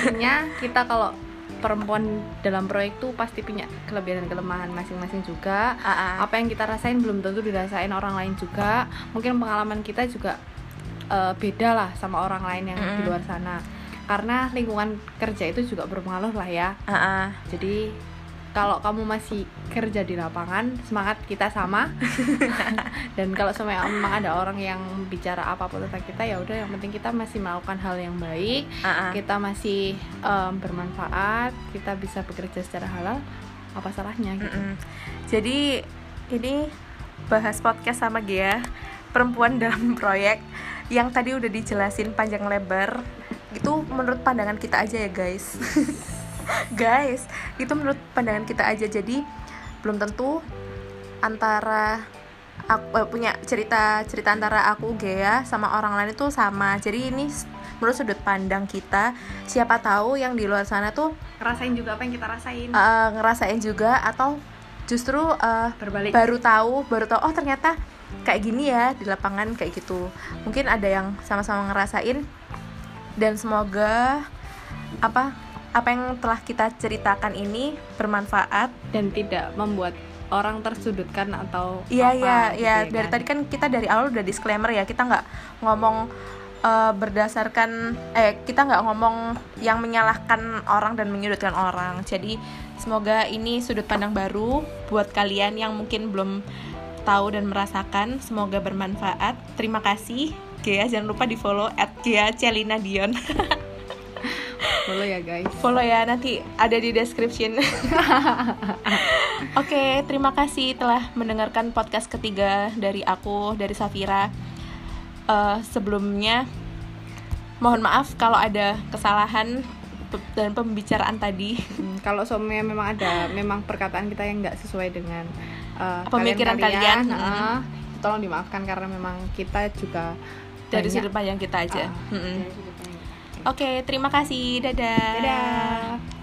intinya kita kalau perempuan dalam proyek tuh pasti punya kelebihan dan kelemahan masing-masing juga ah. apa yang kita rasain belum tentu dirasain orang lain juga mungkin pengalaman kita juga eh, beda lah sama orang lain yang di Mm-mm. luar sana karena lingkungan kerja itu juga berpengaruh lah ya ah. jadi kalau kamu masih kerja di lapangan semangat kita sama. Dan kalau sama memang ada orang yang bicara apa pun tentang kita ya udah yang penting kita masih melakukan hal yang baik. Ah. kita masih em, bermanfaat kita bisa bekerja secara halal apa salahnya gitu. Mm-mm. Jadi ini bahas podcast sama Gia perempuan dalam proyek. Yang tadi udah dijelasin panjang lebar itu menurut pandangan kita aja ya guys guys itu menurut pandangan kita aja. Jadi belum tentu antara aku, eh, punya cerita cerita antara aku Gea sama orang lain itu sama. Jadi ini menurut sudut pandang kita siapa tahu yang di luar sana tuh ngerasain juga apa yang kita rasain. Eh, ngerasain juga atau justru eh, berbalik. baru tahu baru tahu oh ternyata kayak gini ya di lapangan kayak gitu. Mungkin ada yang sama-sama ngerasain. Dan semoga apa apa yang telah kita ceritakan ini bermanfaat? Dan tidak membuat orang tersudutkan atau iya apa iya gitu iya. ya dari kan? tadi kan kita dari awal udah disclaimer ya kita nggak ngomong eh, berdasarkan eh kita nggak ngomong yang menyalahkan orang dan menyudutkan orang. Jadi semoga ini sudut pandang baru buat kalian yang mungkin belum tahu dan merasakan. Semoga bermanfaat. Terima kasih. Gea jangan lupa di follow at Gea Celina Dion follow ya guys follow ya nanti ada di description Oke, terima kasih telah mendengarkan podcast ketiga dari aku, dari Safira. Eh, sebelumnya, mohon maaf kalau ada kesalahan dan pembicaraan tadi. Hmm, kalau suaminya memang ada memang perkataan kita yang nggak sesuai dengan uh, Pemikiran kalian, uh, tolong dimaafkan karena memang kita juga Dari banyak- sudut pandang kita aja. Sudut pandang. Oke, terima kasih. Dadah. Dadah.